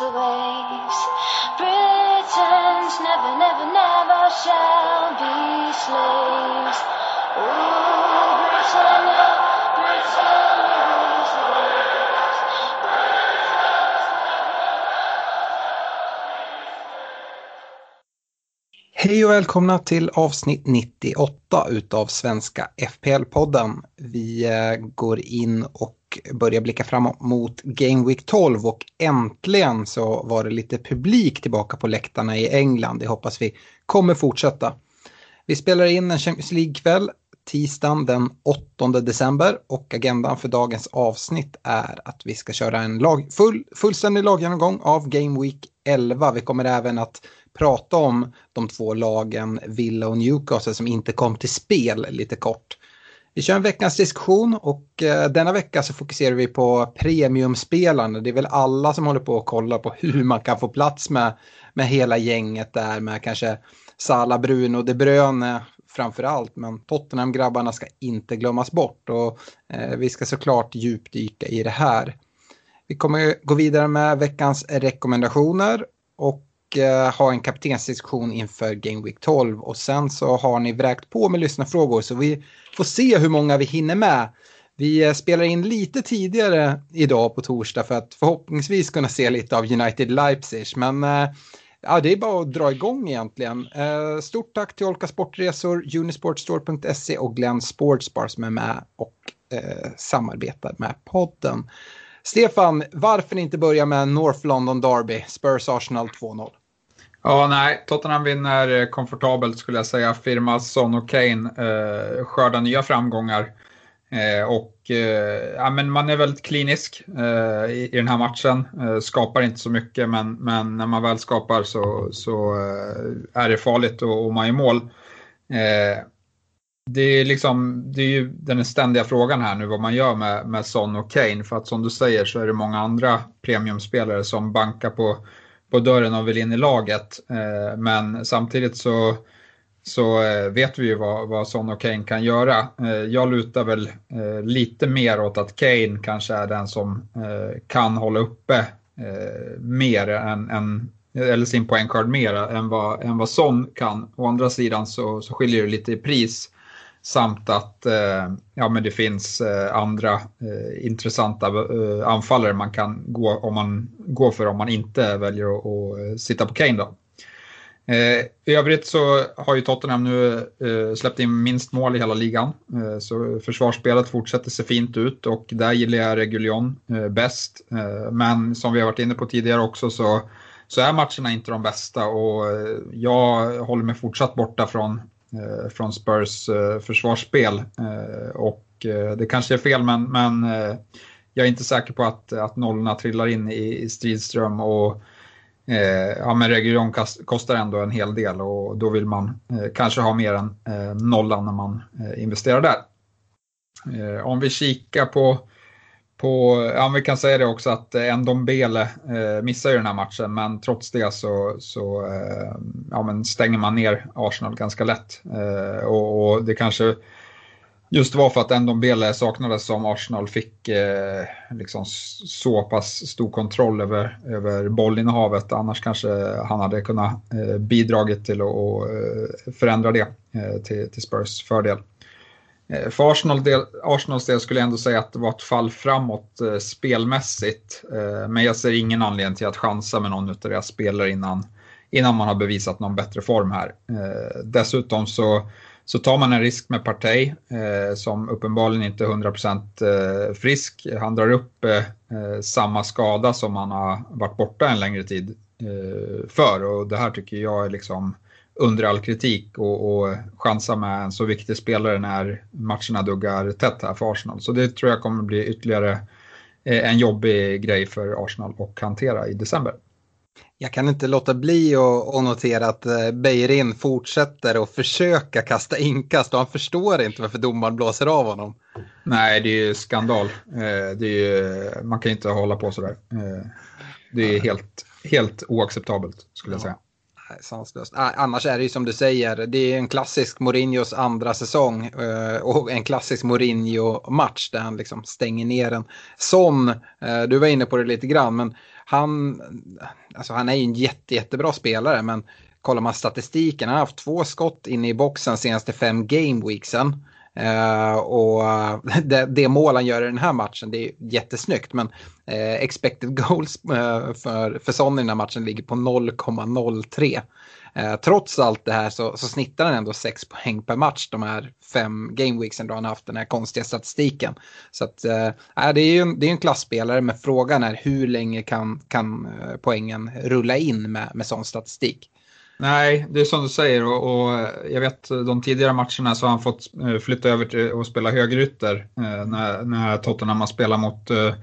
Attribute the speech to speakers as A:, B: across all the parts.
A: The waves. Britons never, never, never shall be slaves. Britannia, Britannia
B: Hej och välkomna till avsnitt 98 utav Svenska FPL-podden. Vi eh, går in och börjar blicka framåt mot Game Week 12 och äntligen så var det lite publik tillbaka på läktarna i England. Det hoppas vi kommer fortsätta. Vi spelar in en Champions League-kväll tisdagen den 8 december och agendan för dagens avsnitt är att vi ska köra en lag, full, fullständig laggenomgång av Game Week 11. Vi kommer även att prata om de två lagen Villa och Newcastle som inte kom till spel lite kort. Vi kör en veckans diskussion och eh, denna vecka så fokuserar vi på premiumspelande. Det är väl alla som håller på och kollar på hur man kan få plats med, med hela gänget där med kanske Salah, Bruno, De Bruyne framför allt. Men Tottenham-grabbarna ska inte glömmas bort och eh, vi ska såklart djupdyka i det här. Vi kommer gå vidare med veckans rekommendationer och Eh, ha en kaptensdiskussion inför Game Week 12 och sen så har ni vräkt på med lyssnarfrågor så vi får se hur många vi hinner med. Vi eh, spelar in lite tidigare idag på torsdag för att förhoppningsvis kunna se lite av United Leipzig men eh, Ja, det är bara att dra igång egentligen. Stort tack till Olka Sportresor, Unisportstore.se och Glenn Sportsbar som är med och eh, samarbetar med podden. Stefan, varför inte börja med North London Derby, Spurs Arsenal 2-0?
C: Ja, nej, Tottenham vinner eh, komfortabelt skulle jag säga. Firma Son och Kane eh, skördar nya framgångar. Eh, och eh, ja, men man är väldigt klinisk eh, i, i, den här matchen. Eh, skapar inte så mycket, men, men när man väl skapar så, så eh, är det farligt och, och man gör mål. Eh, det är, liksom, det är ju den ständiga frågan här nu vad man gör med, med Son och Kane. För att som du säger så är det många andra premiumspelare som bankar på, på dörren och vill in i laget. Eh, men samtidigt så så eh, vet vi ju vad, vad Son och Kane kan göra. Eh, jag lutar väl eh, lite mer åt att Kane kanske är den som eh, kan hålla uppe eh, mer än, än eller sin poängskörd mer än vad, än vad Son kan. Å andra sidan så, så skiljer det lite i pris samt att eh, ja, men det finns eh, andra eh, intressanta eh, anfallare man kan gå, om man gå för om man inte väljer att, att eh, sitta på Kane. Då. Eh, I övrigt så har ju Tottenham nu eh, släppt in minst mål i hela ligan. Eh, så försvarsspelet fortsätter se fint ut och där gillar jag Reguljon eh, bäst. Eh, men som vi har varit inne på tidigare också så, så är matcherna inte de bästa och jag håller mig fortsatt borta från, Eh, från Spurs eh, försvarsspel. Eh, och det kanske är fel men, men jag är inte säker på att, att nollorna trillar in i, i stridström. Och, Eh, ja, men Region kostar ändå en hel del och då vill man eh, kanske ha mer än eh, nollan när man eh, investerar där. Eh, om vi kikar på, på, ja vi kan säga det också att eh, Ndombele eh, missar ju den här matchen men trots det så, så eh, ja, men stänger man ner Arsenal ganska lätt. Eh, och, och det kanske just var för att Ndombele saknades som Arsenal fick eh, liksom så pass stor kontroll över, över bollinnehavet. Annars kanske han hade kunnat eh, bidragit till att och, eh, förändra det eh, till, till Spurs fördel. Eh, för Arsenal del, Arsenals del skulle jag ändå säga att det var ett fall framåt eh, spelmässigt. Eh, men jag ser ingen anledning till att chansa med någon av deras spelare innan, innan man har bevisat någon bättre form här. Eh, dessutom så, så tar man en risk med Partey eh, som uppenbarligen inte är 100% eh, frisk. Han drar upp eh, eh, samma skada som han har varit borta en längre tid för och det här tycker jag är liksom under all kritik och, och chansa med en så viktig spelare när matcherna duggar tätt här för Arsenal. Så det tror jag kommer bli ytterligare eh, en jobbig grej för Arsenal att hantera i december.
B: Jag kan inte låta bli att notera att eh, Beirin fortsätter att försöka kasta inkast och han förstår inte varför domaren blåser av honom.
C: Nej, det är ju skandal. Eh, det är ju, man kan inte hålla på sådär. Det är helt, helt oacceptabelt skulle jag säga
B: sanslöst. Ah, annars är det ju som du säger, det är en klassisk Mourinhos andra säsong eh, och en klassisk Mourinho-match där han liksom stänger ner en sån. Eh, du var inne på det lite grann, men han, alltså han är ju en jätte, jättebra spelare, men kollar man statistiken, han har haft två skott inne i boxen senaste fem gameweeksen. Uh, och det, det, mål han gör i den här matchen, det är jättesnyggt. Men uh, expected goals uh, för, för Son i den här matchen ligger på 0,03. trots allt det här så, så snittar han ändå 6 poäng per match de här fem gameweeksen då han haft den här konstiga statistiken. Så att, det är ju en, det är en klassspelare, men frågan är hur länge kan, kan poängen rulla in med, med sån statistik?
C: Nej, det är som du säger och, och, eh, jag vet eh, de tidigare matcherna så har han fått eh, flytta över till att spela högerytter eh, när, när Tottenham har spelat mot, eh,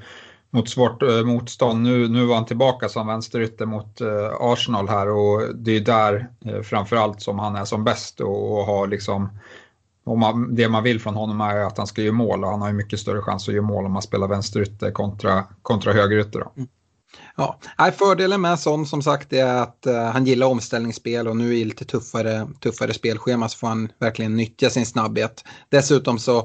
C: mot svårt motstånd. Nu, nu var han tillbaka som vänsterytter mot Arsenal här och det är där framförallt som han är som bäst och, och har liksom och man, det man vill från honom är att han ska göra mål och han har ju mycket större chans att göra mål om man spelar vänsterytter kontra, kontra högerytter. Mm.
B: Ja, fördelen med Son som sagt är att eh, han gillar omställningsspel och nu i lite tuffare, tuffare spelschema så får han verkligen nyttja sin snabbhet. Dessutom så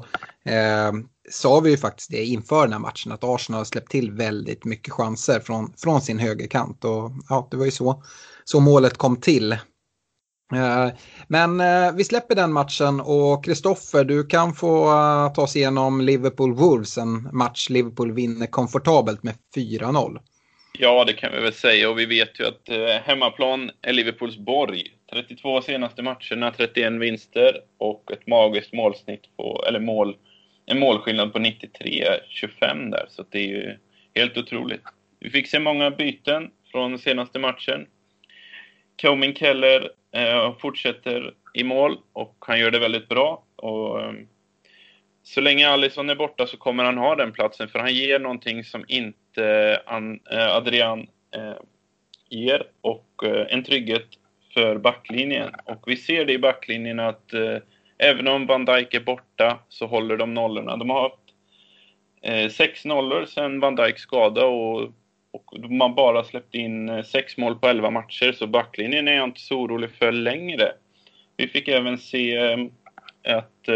B: eh, sa vi ju faktiskt det inför den här matchen att Arsenal har släppt till väldigt mycket chanser från, från sin högerkant och ja, det var ju så, så målet kom till. Eh, men eh, vi släpper den matchen och Kristoffer, du kan få ta oss igenom Liverpool Wolves, en match Liverpool vinner komfortabelt med 4-0.
D: Ja, det kan vi väl säga. Och vi vet ju att eh, hemmaplan är Liverpools borg. 32 senaste matcherna, 31 vinster och ett magiskt målsnitt på, eller mål, en målskillnad på 93-25 där. Så det är ju helt otroligt. Vi fick se många byten från senaste matchen. Comin Keller eh, fortsätter i mål och han gör det väldigt bra. Och, eh, så länge Alisson är borta så kommer han ha den platsen för han ger någonting som inte eh, Adrian eh, ger och eh, en trygghet för backlinjen. Och vi ser det i backlinjen att även om Van Dijk är borta så håller de nollorna. De har haft sex nollor sedan Van Dijk skada och, och man bara släppt in sex mål på elva matcher så backlinjen är jag inte så orolig för längre. Vi fick även se att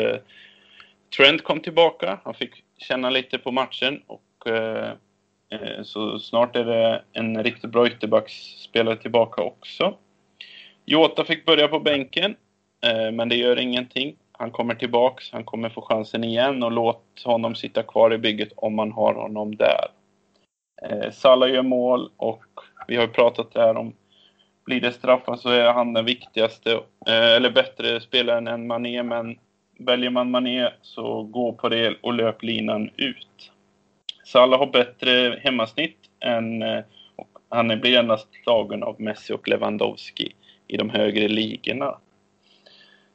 D: Trent kom tillbaka. Han fick känna lite på matchen och eh, eh, så snart är det en riktigt bra ytterbacksspelare tillbaka också. Jota fick börja på bänken, eh, men det gör ingenting. Han kommer tillbaks, han kommer få chansen igen och låt honom sitta kvar i bygget om man har honom där. Eh, Salah gör mål och vi har ju pratat där om blir det straffar så är han den viktigaste, eh, eller bättre spelaren än Mané, men Väljer man Mané så gå på det och löp linan ut. Salah har bättre hemmasnitt än, och han blir endast slagen av Messi och Lewandowski i de högre ligorna.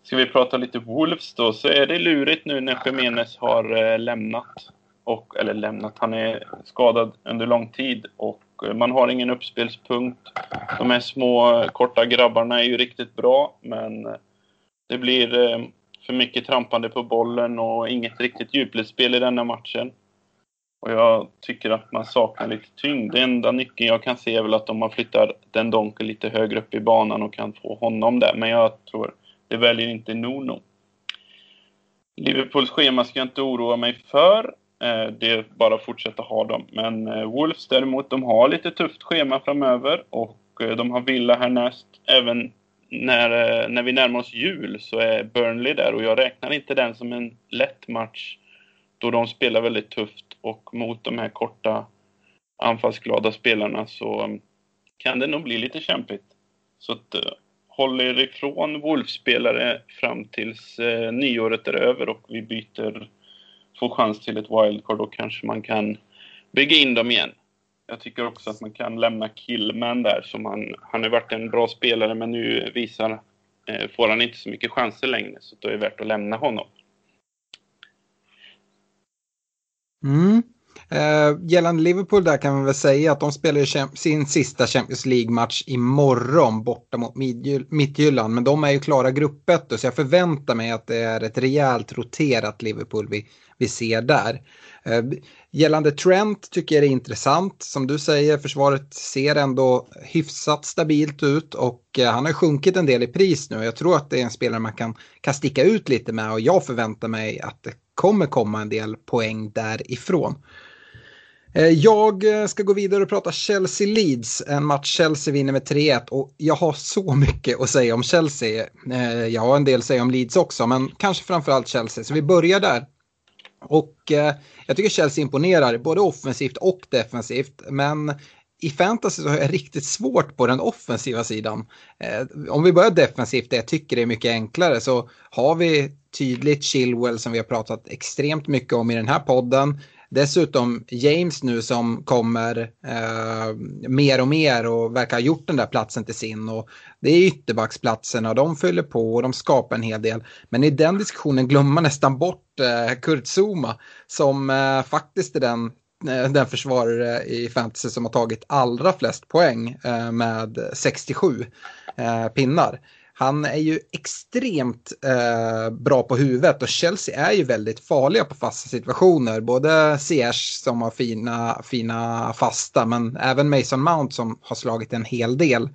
D: Ska vi prata lite Wolves då, så är det lurigt nu när Jiménez har eh, lämnat. Och, eller lämnat, han är skadad under lång tid och eh, man har ingen uppspelspunkt. De här små korta grabbarna är ju riktigt bra, men det blir för mycket trampande på bollen och inget riktigt djupledsspel i denna matchen. Och jag tycker att man saknar lite tyngd. Den enda nyckeln jag kan se är väl att om man flyttar den Donker lite högre upp i banan och kan få honom där. Men jag tror det väljer inte Nuno. Liverpools schema ska jag inte oroa mig för. Eh, det är bara att fortsätta ha dem. Men eh, Wolves däremot, de har lite tufft schema framöver och eh, de har Villa härnäst. Även när, eh, när vi närmar oss jul så är Burnley där och jag räknar inte den som en lätt match då de spelar väldigt tufft och mot de här korta anfallsglada spelarna så mm, kan det nog bli lite kämpigt. Så att, eh, håll er ifrån Wolf-spelare fram tills eh, nyåret är över och vi byter, får chans till ett wildcard. Då kanske man kan bygga in dem igen. Jag tycker också att man kan lämna Killman där. Som han, han har varit en bra spelare men nu visar, eh, får han inte så mycket chanser längre. Så då är det värt att lämna honom.
B: Mm. Eh, gällande Liverpool där kan man väl säga att de spelar sin sista Champions League-match imorgon borta mot Midtjylland. Men de är ju klara gruppet så jag förväntar mig att det är ett rejält roterat Liverpool vi, vi ser där. Eh, gällande Trent tycker jag det är intressant. Som du säger, försvaret ser ändå hyfsat stabilt ut och eh, han har sjunkit en del i pris nu. Jag tror att det är en spelare man kan, kan sticka ut lite med och jag förväntar mig att det kommer komma en del poäng därifrån. Eh, jag eh, ska gå vidare och prata Chelsea-Leeds, en match Chelsea vinner med 3-1 och jag har så mycket att säga om Chelsea. Eh, jag har en del att säga om Leeds också, men kanske framförallt Chelsea. Så vi börjar där. Och jag tycker Chelsea imponerar, både offensivt och defensivt, men i fantasy så har jag riktigt svårt på den offensiva sidan. om vi börjar defensivt, det jag tycker är mycket enklare, så har vi tydligt Chilwell som vi har pratat extremt mycket om i den här podden. Dessutom James nu som kommer eh, mer och mer och verkar ha gjort den där platsen till sin. Och det är ytterbacksplatserna de fyller på och de skapar en hel del. Men i den diskussionen glömmer man nästan bort eh, Kurt Zuma som eh, faktiskt är den eh, den försvarare i fantasy som har tagit allra flest poäng eh, med 67 eh, pinnar. Han är ju extremt eh, bra på huvudet och Chelsea är ju väldigt farliga på fasta situationer. Både Ziyech som har fina, fina fasta men även Mason Mount som har slagit en hel del.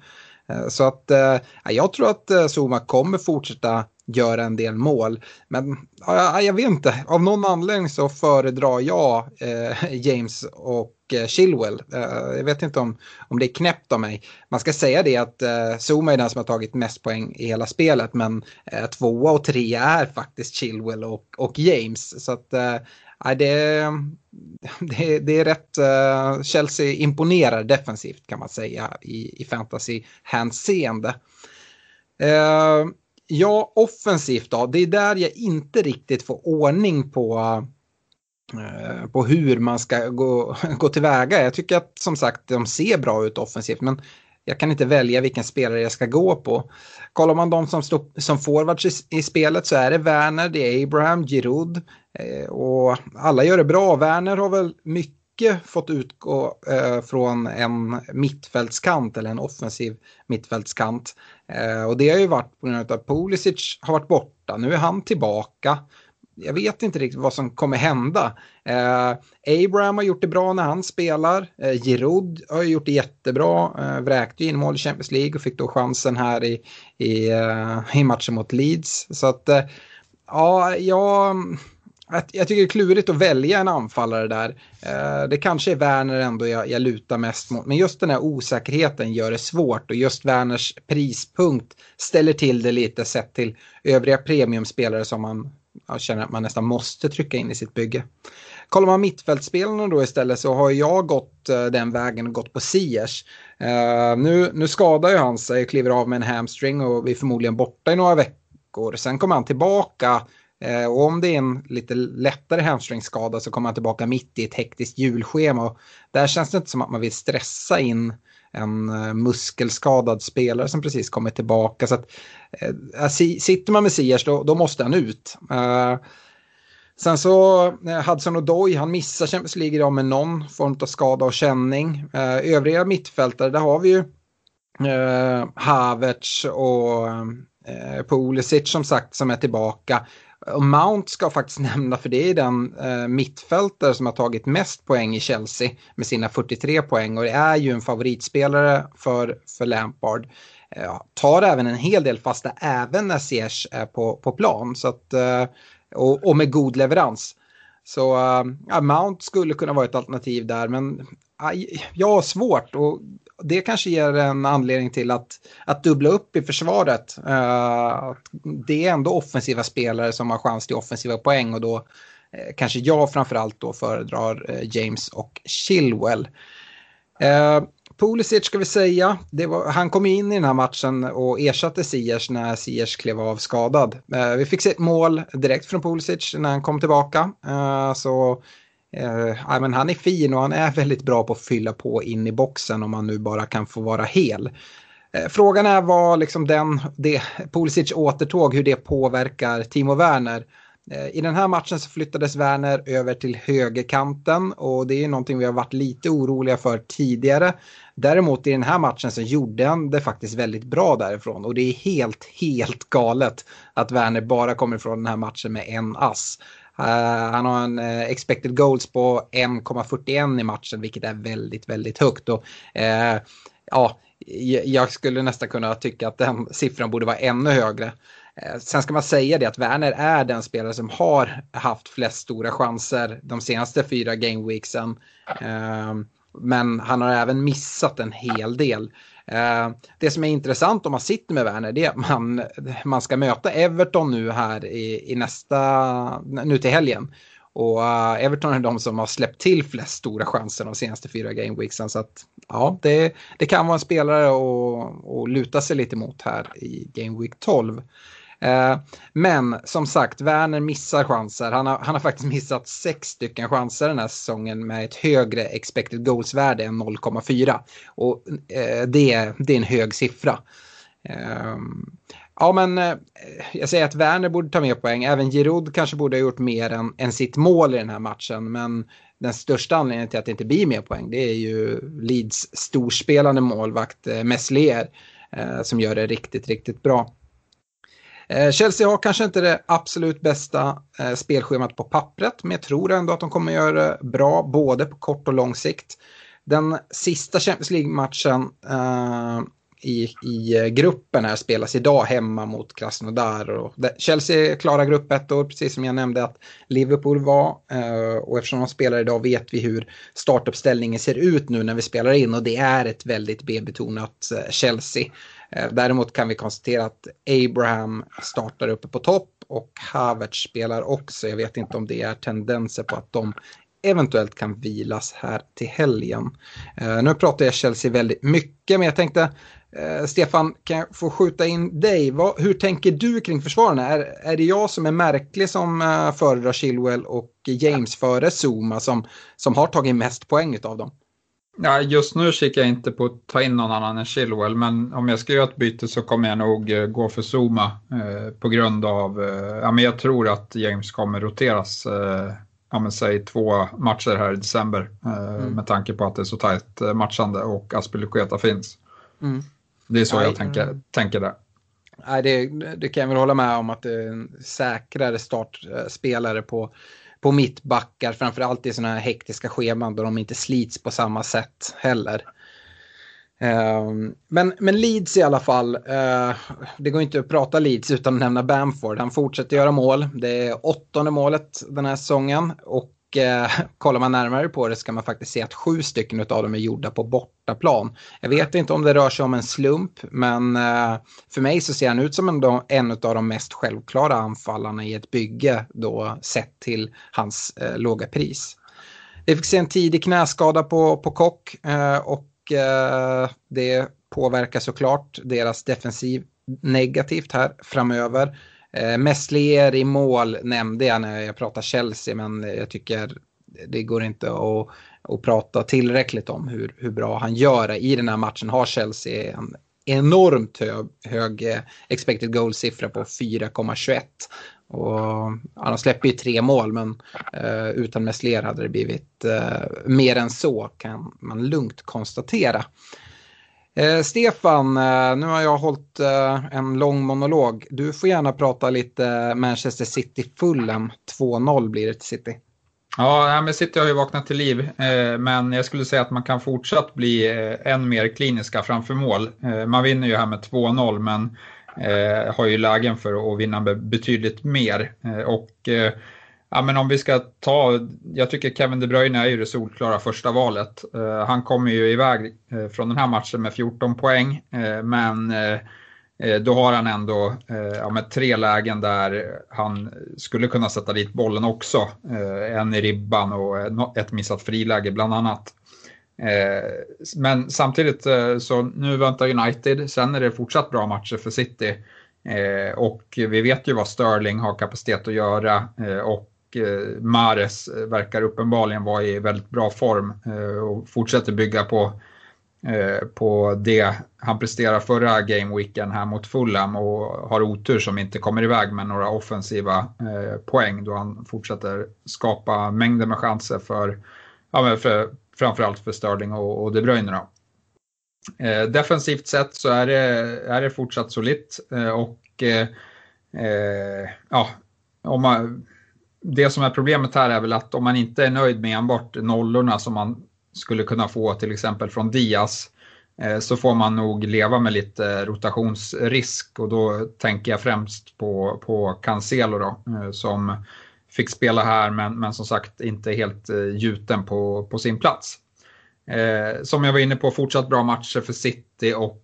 B: Eh, så att eh, jag tror att eh, Zuma kommer fortsätta göra en del mål. Men ja, jag vet inte, av någon anledning så föredrar jag eh, James och eh, Chilwell. Eh, jag vet inte om, om det är knäppt av mig. Man ska säga det att eh, Zuma är den som har tagit mest poäng i hela spelet men eh, tvåa och trea är faktiskt Chilwell och, och James. Så att eh, det, det, det är rätt, eh, Chelsea imponerar defensivt kan man säga i, i fantasy-hänseende. Eh, Ja, offensivt då. Det är där jag inte riktigt får ordning på, eh, på hur man ska gå, gå tillväga. Jag tycker att som sagt de ser bra ut offensivt men jag kan inte välja vilken spelare jag ska gå på. Kollar man de som, stå, som forwards i, i, spelet så är det Werner, det är Abraham, Giroud eh, och alla gör det bra. Werner har väl mycket mycket fått utgå eh, från en mittfältskant eller en offensiv mittfältskant. Eh, och det har ju varit på grund av att Pulisic har varit borta. Nu är han tillbaka. Jag vet inte riktigt vad som kommer hända. Eh, Abraham har gjort det bra när han spelar. Eh, Giroud har gjort det jättebra. Eh, vräkte in mål i Champions League och fick då chansen här i, i, eh, i matchen mot Leeds. Så att, eh, ja, jag jag tycker det är klurigt att välja en anfallare där. Eh, det kanske är Werner ändå jag, jag lutar mest mot. Men just den här osäkerheten gör det svårt. Och just Werners prispunkt ställer till det lite sett till övriga premiumspelare som man känner att man nästan måste trycka in i sitt bygge. Kollar man mittfältspelarna då istället så har jag gått eh, den vägen och gått på Siers. Eh, nu, nu skadar ju han sig, kliver av med en hamstring och vi är förmodligen borta i några veckor. Sen kommer han tillbaka Eh, och om det är en lite lättare hamstringskada så kommer han tillbaka mitt i ett hektiskt julschema. Och där känns det inte som att man vill stressa in en eh, muskelskadad spelare som precis kommit tillbaka. Så att, uh, sitter man med Siers då, då, måste han ut. Uh, sen så Hudson Odoi, han missar Champions League idag med någon form av skada och känning. Övriga mittfältare, där har vi ju Havertz och uh, Pulisic som sagt som är tillbaka. Och Mount ska faktiskt nämna för det är den eh, mittfältare som har tagit mest poäng i Chelsea med sina 43 poäng och det är ju en favoritspelare för, för Lampard. Eh, tar även en hel del fasta även när Ziyech är på, på plan så att, eh, och, och, med god leverans. Så eh, Mount skulle kunna vara ett alternativ där men jag har svårt och det kanske ger en anledning till att, att dubbla upp i försvaret. Uh, det är ändå offensiva spelare som har chans till offensiva poäng och då eh, kanske jag framförallt då föredrar eh, James och Chilwell. Pulisic ska vi säga, var, han kom in i den här matchen och ersatte Siers när Siers klev av skadad. vi fick se ett mål direkt från Pulisic när han kom tillbaka. så Eh, men han är fin och han är väldigt bra på att fylla på in i boxen om man nu bara kan få vara hel. Eh, frågan är vad liksom den, det, Pulisic återtåg, hur det påverkar Timo Werner. Eh, I den här matchen så flyttades Werner över till högerkanten och det är någonting vi har varit lite oroliga för tidigare. Däremot i den här matchen så gjorde han det faktiskt väldigt bra därifrån och det är helt, helt galet att Werner bara kommer ifrån den här matchen med en ass. Eh, han har en uh, expected goals på 1,41 i matchen, vilket är väldigt, väldigt högt. Och, uh, ja, jag skulle nästan kunna tycka att den siffran borde vara ännu högre. Sen ska man säga det att Werner är den spelare som har haft flest stora chanser de senaste fyra gameweeksen. Men han har även missat en hel del. Eh, det som är intressant om man sitter med Werner det är att man, man ska möta Everton nu här i, i nästa, nu till helgen. Och uh, Everton är de som har släppt till flest stora chanser de senaste fyra gameweeksen. Så att ja, det, det kan vara en spelare att luta sig lite mot här i Gameweek 12. Eh, men som sagt, Werner missar chanser. Han har, han har faktiskt missat sex stycken chanser den här säsongen med ett högre expected goals-värde än 0,4. Och eh, det, det är en hög siffra. Ehm, ja, men eh, jag säger att Werner borde ta mer poäng. Även Giroud kanske borde ha gjort mer än, än sitt mål i den här matchen. Men den största anledningen till att det inte blir mer poäng det är ju Leeds storspelande målvakt Meslier som gör det riktigt, riktigt bra. Eh, Chelsea har kanske inte det absolut bästa eh, spelschemat på pappret, men jag tror ändå att de kommer göra det bra både på kort och lång sikt. Den sista Champions League-matchen eh, i, i eh, gruppen här spelas idag hemma mot Krasnodar. Och Chelsea klarar grupp ett år, precis som jag nämnde att Liverpool var. Eh, och eftersom de spelar idag vet vi hur startuppställningen ser ut nu när vi spelar in och det är ett väldigt B-betonat Chelsea. Eh, däremot kan vi konstatera att Abraham startar uppe på topp och Havertz spelar också. Jag vet inte om det är tendenser på att de eventuellt kan vilas här till helgen. Eh, nu pratar jag Chelsea väldigt mycket, men jag tänkte eh, Stefan, kan jag få skjuta in dig? Hur tänker du kring försvararna? Är, är det jag som är märklig som föredrar Chilwell och James före Zuma som, som har tagit mest poäng av dem?
C: Ja, just nu kikar jag inte på att ta in någon annan än Chilwell, men om jag ska göra ett byte så kommer jag nog eh, gå för Zuma eh, på grund av, eh, ja men jag tror att James kommer roteras, eh, ja men säg två matcher här i december eh, mm. med tanke på att det är så tajt eh, matchande och Aspelekueta finns. Mm. Det är så Nej, jag tänker, mm. tänker där.
B: Nej, det, det kan jag väl hålla med om att det är en säkrare startspelare på på mittbackar, framförallt i sådana här hektiska scheman då de inte slits på samma sätt heller. Ehm, men, men Leeds i alla fall, uh, det går inte att prata Leeds utan att nämna Bamford. Han fortsätter göra mål. Det är åttonde målet den här säsongen och eh, kollar man närmare på det ska man faktiskt se att sju stycken av dem är gjorda på bortaplan. Jag vet inte om det rör sig om en slump, men eh, för mig så ser han ut som en, en av de mest självklara anfallarna i ett bygge då sett till hans eh, låga pris. Vi fick se en tidig knäskada på, på Kock eh, och eh, det påverkar såklart deras defensiv negativt här framöver. Eh, Messlier i mål nämnde jag när jag pratade Chelsea men jag tycker det går inte att, att prata tillräckligt om hur, hur bra han gör I den här matchen har Chelsea en enormt hög, hög eh, expected goal-siffra på 4,21. Och han släpper ju tre mål men eh, utan Messlier hade det blivit eh, mer än så kan man lugnt konstatera. Eh, Stefan, eh, nu har jag hållit eh, en lång monolog. Du får gärna prata lite Manchester City Fulham. 2-0 blir det till City.
C: Ja, men City har ju vaknat till liv, eh, men jag skulle säga att man kan fortsatt bli eh, än mer kliniska framför mål. Eh, man vinner ju här med 2-0, men har ju lägen för att vinna betydligt mer. Och Ja, men om vi ska ta, jag tycker Kevin De Bruyne är ju det solklara första valet. Uh, han kommer ju iväg uh, från den här matchen med 14 poäng, uh, men då har han ändå ja, med tre lägen där han skulle kunna sätta dit bollen också. En i ribban och ett missat friläge bland annat. Men samtidigt så nu väntar United, sen är det fortsatt bra matcher för City. Och vi vet ju vad Sterling har kapacitet att göra och Eh, Mares eh, verkar uppenbarligen vara i väldigt bra form eh, och fortsätter bygga på, eh, på det han presterade förra gameweeken här mot Fulham och har otur som inte kommer iväg med några offensiva poäng då han fortsätter skapa mängder med chanser för, ja, för framförallt för Sterling och, och De Bruyne. Då. defensivt sett så är det, är det fortsatt solitt och eh, ja, om man, det som är problemet här är väl att om man inte är nöjd med enbart nollorna som man skulle kunna få till exempel från Diaz eh, så får man nog leva med lite rotationsrisk och då tänker jag främst på, på Cancelo då, eh, som fick spela här men, men som sagt inte helt eh, gjuten på, på sin plats. som jag var inne på, fortsatt bra matcher för City och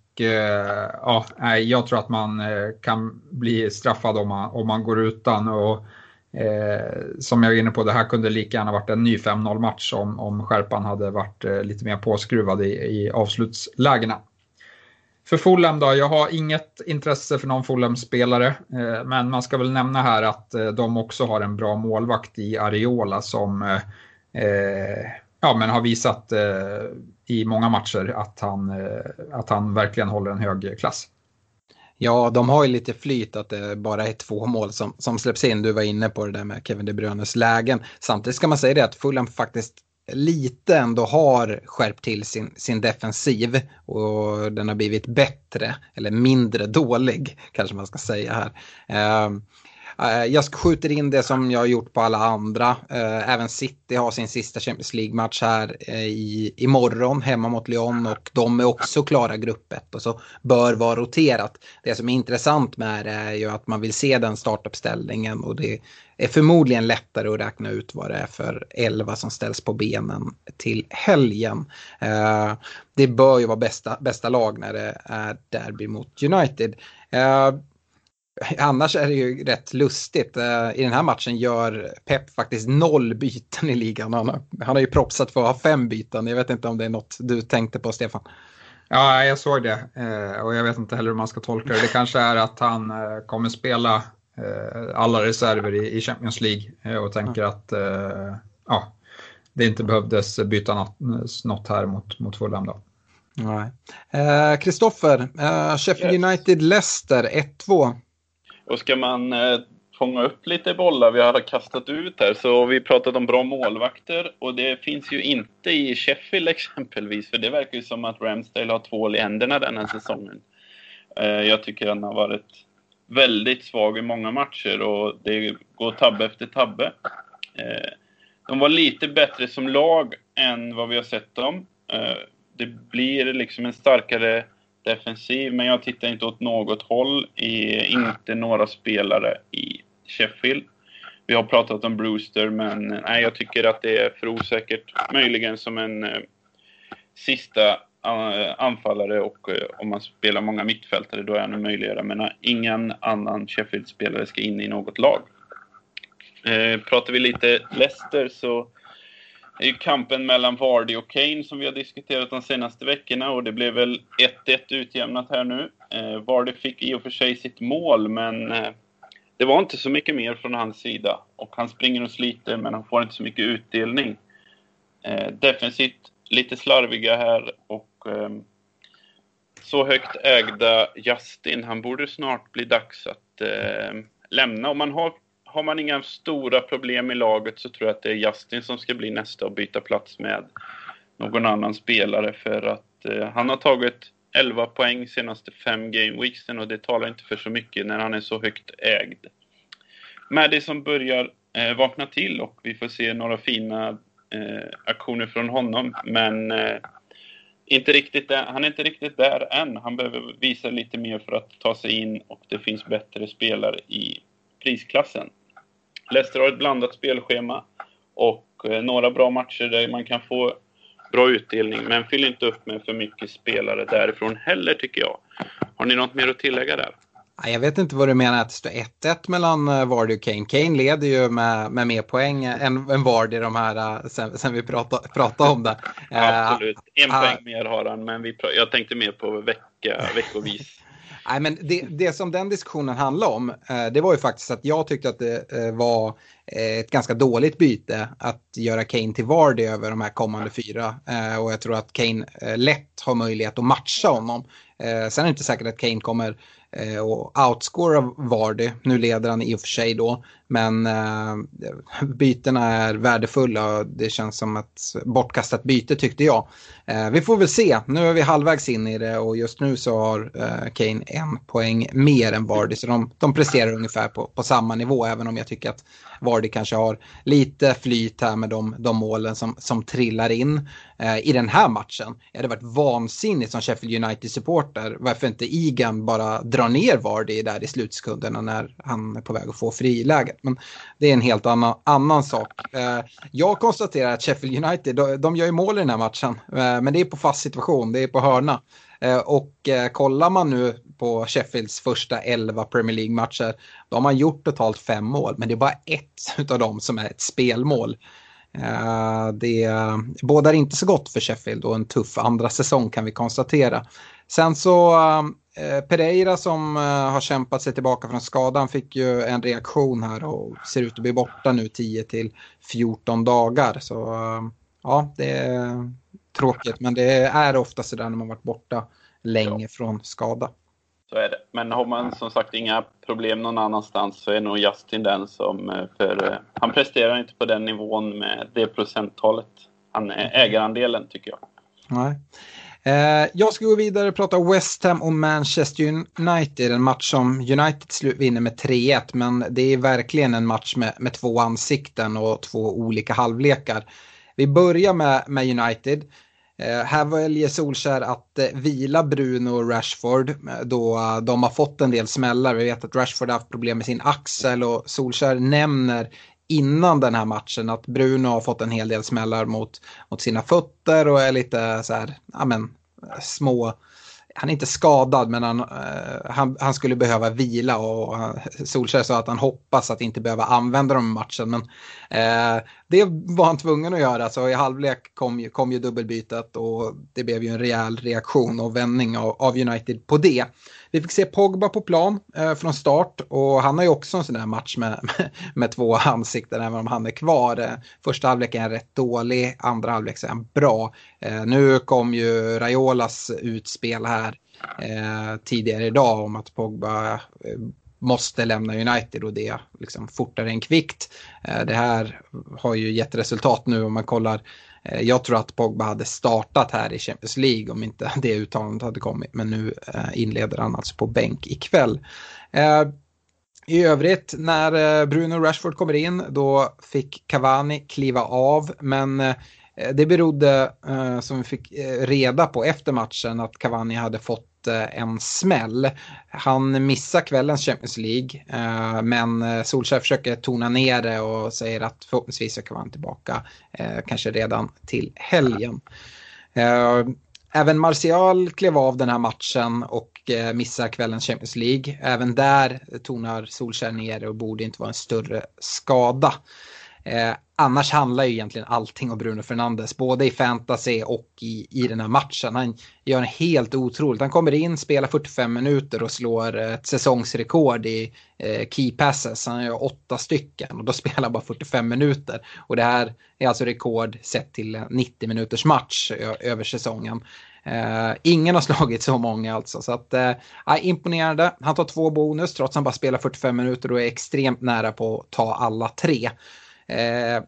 C: ja, jag tror att man kan bli straffad om man, om man går utan. Och, Eh, som jag var inne på, det här kunde lika gärna varit en ny 5-0 match om, om skärpan hade varit eh, lite mer påskruvad i, i avslutslägena. För Fulham då, jag har inget intresse för någon Fulham-spelare, eh, men man ska väl nämna här att eh, de också har en bra målvakt i Areola som eh, eh ja, men har visat eh, i många matcher att han, eh, att han verkligen håller en hög klass.
B: Ja, de har ju lite flyt att det bara är två mål som, som släpps in. Du var inne på det där med Kevin De Bruynes lägen. Samtidigt ska man säga det att Fulham faktiskt lite ändå har skärpt till sin, sin defensiv och den har blivit bättre eller mindre dålig kanske man ska säga här. Eh, Eh, jag skjuter in det som jag har gjort på alla andra. Eh, även City har sin sista Champions League-match här eh, i, imorgon hemma mot Lyon och de är också klara gruppet och så bör vara roterat. Det som är intressant med det är ju att man vill se den startuppställningen och det är förmodligen lättare att räkna ut vad det är för 11 som ställs på benen till helgen. Det bör ju vara bästa, bästa lag när det är derby mot United. Annars är det ju rätt lustigt. Eh, I den här matchen gör Pep faktiskt noll byten i ligan. Han har, han har ju propsat för att ha fem byten. Jag vet inte om det är något du tänkte på, Stefan.
C: Ja, jag såg det. Eh, och jag vet inte heller hur man ska tolka det. Det kanske är att han eh, kommer spela alla reserver i Champions League och tänker att ja, det inte behövdes byta något, något här mot, mot Fulham. Då.
B: Kristoffer, eh, Sheffield yes. United-Leicester 1-2.
D: Och ska man eh, fånga upp lite bollar vi har kastat ut här så vi pratat om bra målvakter och det finns ju inte i Sheffield exempelvis för det verkar ju som att Ramsdale har tvål i händerna den här säsongen. Eh, jag tycker han har varit väldigt svag i många matcher och det går tabbe efter tabbe. Eh, de var lite bättre som lag än vad vi har sett dem. Eh, det blir liksom en starkare defensiv, men jag tittar inte åt något håll. I, inte några spelare i Sheffield. Vi har pratat om Brewster, men nej, jag tycker att det är för osäkert. Möjligen som en eh, sista uh, anfallare och uh, om man spelar många mittfältare då är han en möjliggörare. Men uh, ingen annan Sheffield-spelare ska in i något lag. Pratar vi lite Leicester så det är ju kampen mellan Vardy och Kane som vi har diskuterat de senaste veckorna och det blev väl 1-1 utjämnat här nu. Eh, Vardy fick i och för sig sitt mål, men eh, det var inte så mycket mer från hans sida. Och han springer och sliter, men han får inte så mycket utdelning. Eh, defensivt lite slarviga här och eh, så högt ägda Justin, han borde snart bli dags att eh, lämna. Om man har har man inga stora problem i laget så tror jag att det är Justin som ska bli nästa och byta plats med någon annan spelare för att eh, han har tagit 11 poäng senaste fem gameweeksen och det talar inte för så mycket när han är så högt ägd. Madison börjar eh, vakna till och vi får se några fina eh, aktioner från honom men eh, inte riktigt där, han är inte riktigt där än. Han behöver visa lite mer för att ta sig in och det finns bättre spelare i prisklassen. Leicester har ett blandat spelschema och eh, några bra matcher där man kan få bra utdelning, men fyll inte upp med för mycket spelare därifrån heller tycker jag. Har ni något mer att tillägga där?
B: Jag vet inte vad du menar att det står 1-1 mellan eh, Vardy och Kane. Kane leder ju med, med mer poäng än, än Vardy de här eh, sen, sen vi pratade, pratade om det.
D: Absolut, en uh, poäng mer har han men vi, jag tänkte mer på vecka, veckovis.
B: Nej, men det, det som den diskussionen handlade om, eh, det var ju faktiskt att jag tyckte att det eh, var eh, ett ganska dåligt byte att göra Kane till Vardy över de här kommande fyra. Och jag tror att Kane lätt har möjlighet att matcha honom. Sen är det inte säkert att Kane kommer Eh, och outscora Vardy. Nu leder han i och för sig då. Men eh, bytena är värdefulla och det känns som ett bortkastat byte tyckte jag. Eh, vi får väl se, nu är vi halvvägs in i det och just nu så har eh, Kane en poäng mer än Vardy. Så de, de presterar ungefär på, på samma nivå även om jag tycker att Vardy kanske har lite flyt här med de, de målen som, som trillar in eh, i den här matchen. Det hade varit vansinnigt som Sheffield United-supporter varför inte Egan bara drar ner Vardy där i slutsekunderna när han är på väg att få friläget. Men det är en helt annan, annan sak. Eh, jag konstaterar att Sheffield United, de, de gör ju mål i den här matchen. Eh, men det är på fast situation, det är på hörna. Eh, och eh, kollar man nu på Sheffields första 11 Premier League-matcher, då har man gjort totalt fem mål. Men det är bara ett av dem som är ett spelmål. Eh, det bådar inte så gott för Sheffield och en tuff andra säsong kan vi konstatera. Sen så Pereira som har kämpat sig tillbaka från skadan fick ju en reaktion här och ser ut att bli borta nu 10 till 14 dagar. Så ja, det är tråkigt men det är ofta så där när man varit borta länge ja. från skada.
D: Så är det. Men har man som sagt inga problem någon annanstans så är nog Justin den som... För han presterar inte på den nivån med det procenttalet. Han är ägarandelen tycker jag.
B: Nej. Eh, jag ska gå vidare och prata West Ham och Manchester United. En match som United vinner med 3-1 men det är verkligen en match med, med två ansikten och två olika halvlekar. Vi börjar med, med United. Eh, här väljer Solskär att eh, vila Bruno och Rashford eh, då de har fått en del smällar. Vi vet att Rashford har haft problem med sin axel och Solskär nämner innan den här matchen att Bruno har fått en hel del smällar mot, mot sina fötter och är lite så här, ja men små, han är inte skadad men han, uh, han, han, skulle behöva vila och uh, Solskjaer sa att han hoppas att inte behöva använda dem i matchen. Men uh, det var han tvungen att göra så i halvlek kom, kom ju dubbelbytet och det blev ju en rejäl reaktion och vändning av, av United på det. Vi fick se Pogba på plan eh, från start och han har ju också en sån där match med, med, med två ansikten även om han är kvar. Eh, första halvlek är rätt dålig, andra halvlek är han bra. Eh, nu kom ju Raiolas utspel här eh, tidigare idag om att Pogba eh, måste lämna United och det liksom fortare än kvickt. Eh, det här har ju gett resultat nu om man kollar Eh, Eh, jag tror att Pogba hade startat här i Champions League om inte det uttalandet hade kommit. Men nu eh, inleder han alltså på bänk ikväll. Eh, I övrigt när Bruno Rashford kommer in då fick Cavani kliva av. Men det berodde, som vi fick reda på efter matchen, att Cavani hade fått Eh, en smäll. Han missar kvällens Champions League eh, men eh, Solskjaer försöker tona ner det och säger att förhoppningsvis så kan han tillbaka kanske redan till helgen. Även Martial klev av den här matchen och missar kvällens Champions League. Även där tonar Solskjaer ner det och borde inte vara en större skada. Eh, annars handlar ju egentligen allting om Bruno Fernandes, både i fantasy och i, i den här matchen. Han gör en helt otroligt. Han kommer in, spelar 45 minuter och slår ett säsongsrekord i eh, key passes. Han gör åtta stycken och då spelar han bara 45 minuter. Och det här är alltså rekord sett till 90 minuters match över säsongen. Uh, ingen har slagit så många alltså. Så att, uh, imponerande. Han tar två bonus trots att han bara spelar 45 minuter och är extremt nära på att ta alla tre. Eh,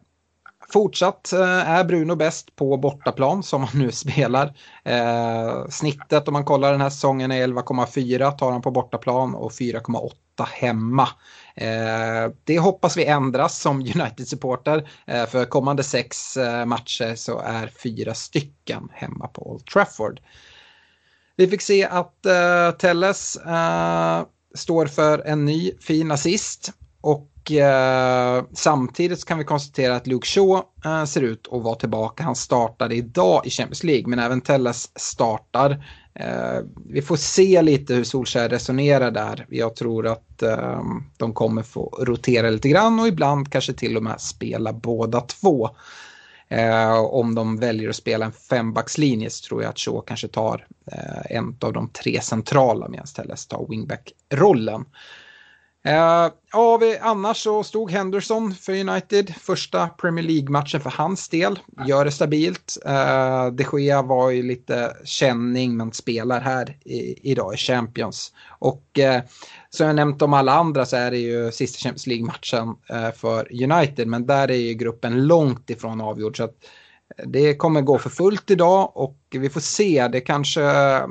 B: fortsatt eh, är Bruno bäst på bortaplan som han nu spelar. Eh, snittet om man kollar den här säsongen är 11,4 tar han på bortaplan och 4,8 hemma. Eh, det hoppas vi ändras som United-supporter. Eh, för kommande sex eh, matcher så är fyra stycken hemma på Old Trafford. Vi fick se att eh, Telles eh, står för en ny fin assist Och eh, samtidigt kan vi konstatera att Luke Shaw eh, ser ut att vara tillbaka. Han startade idag i Champions League, men även Telles startar. Eh, vi får se lite hur Solskjaer resonerar där. Jag tror att eh, de kommer få rotera lite grann och ibland kanske till och med spela båda två. Eh, om de väljer att spela en fembackslinje så tror jag att Shaw kanske tar eh, en av de tre centrala medan Telles tar wingback-rollen. Eh, ja, vi, annars så stod Henderson för United, första Premier League-matchen för hans del, gör det stabilt. Eh, de Gea var ju lite känning men spelar här i, idag i Champions. Och eh, som jag nämnt om alla andra så är det ju sista Champions League-matchen eh, för United, men där är ju gruppen långt ifrån avgjord. Så att det kommer gå för fullt idag och vi får se. Det kanske eh,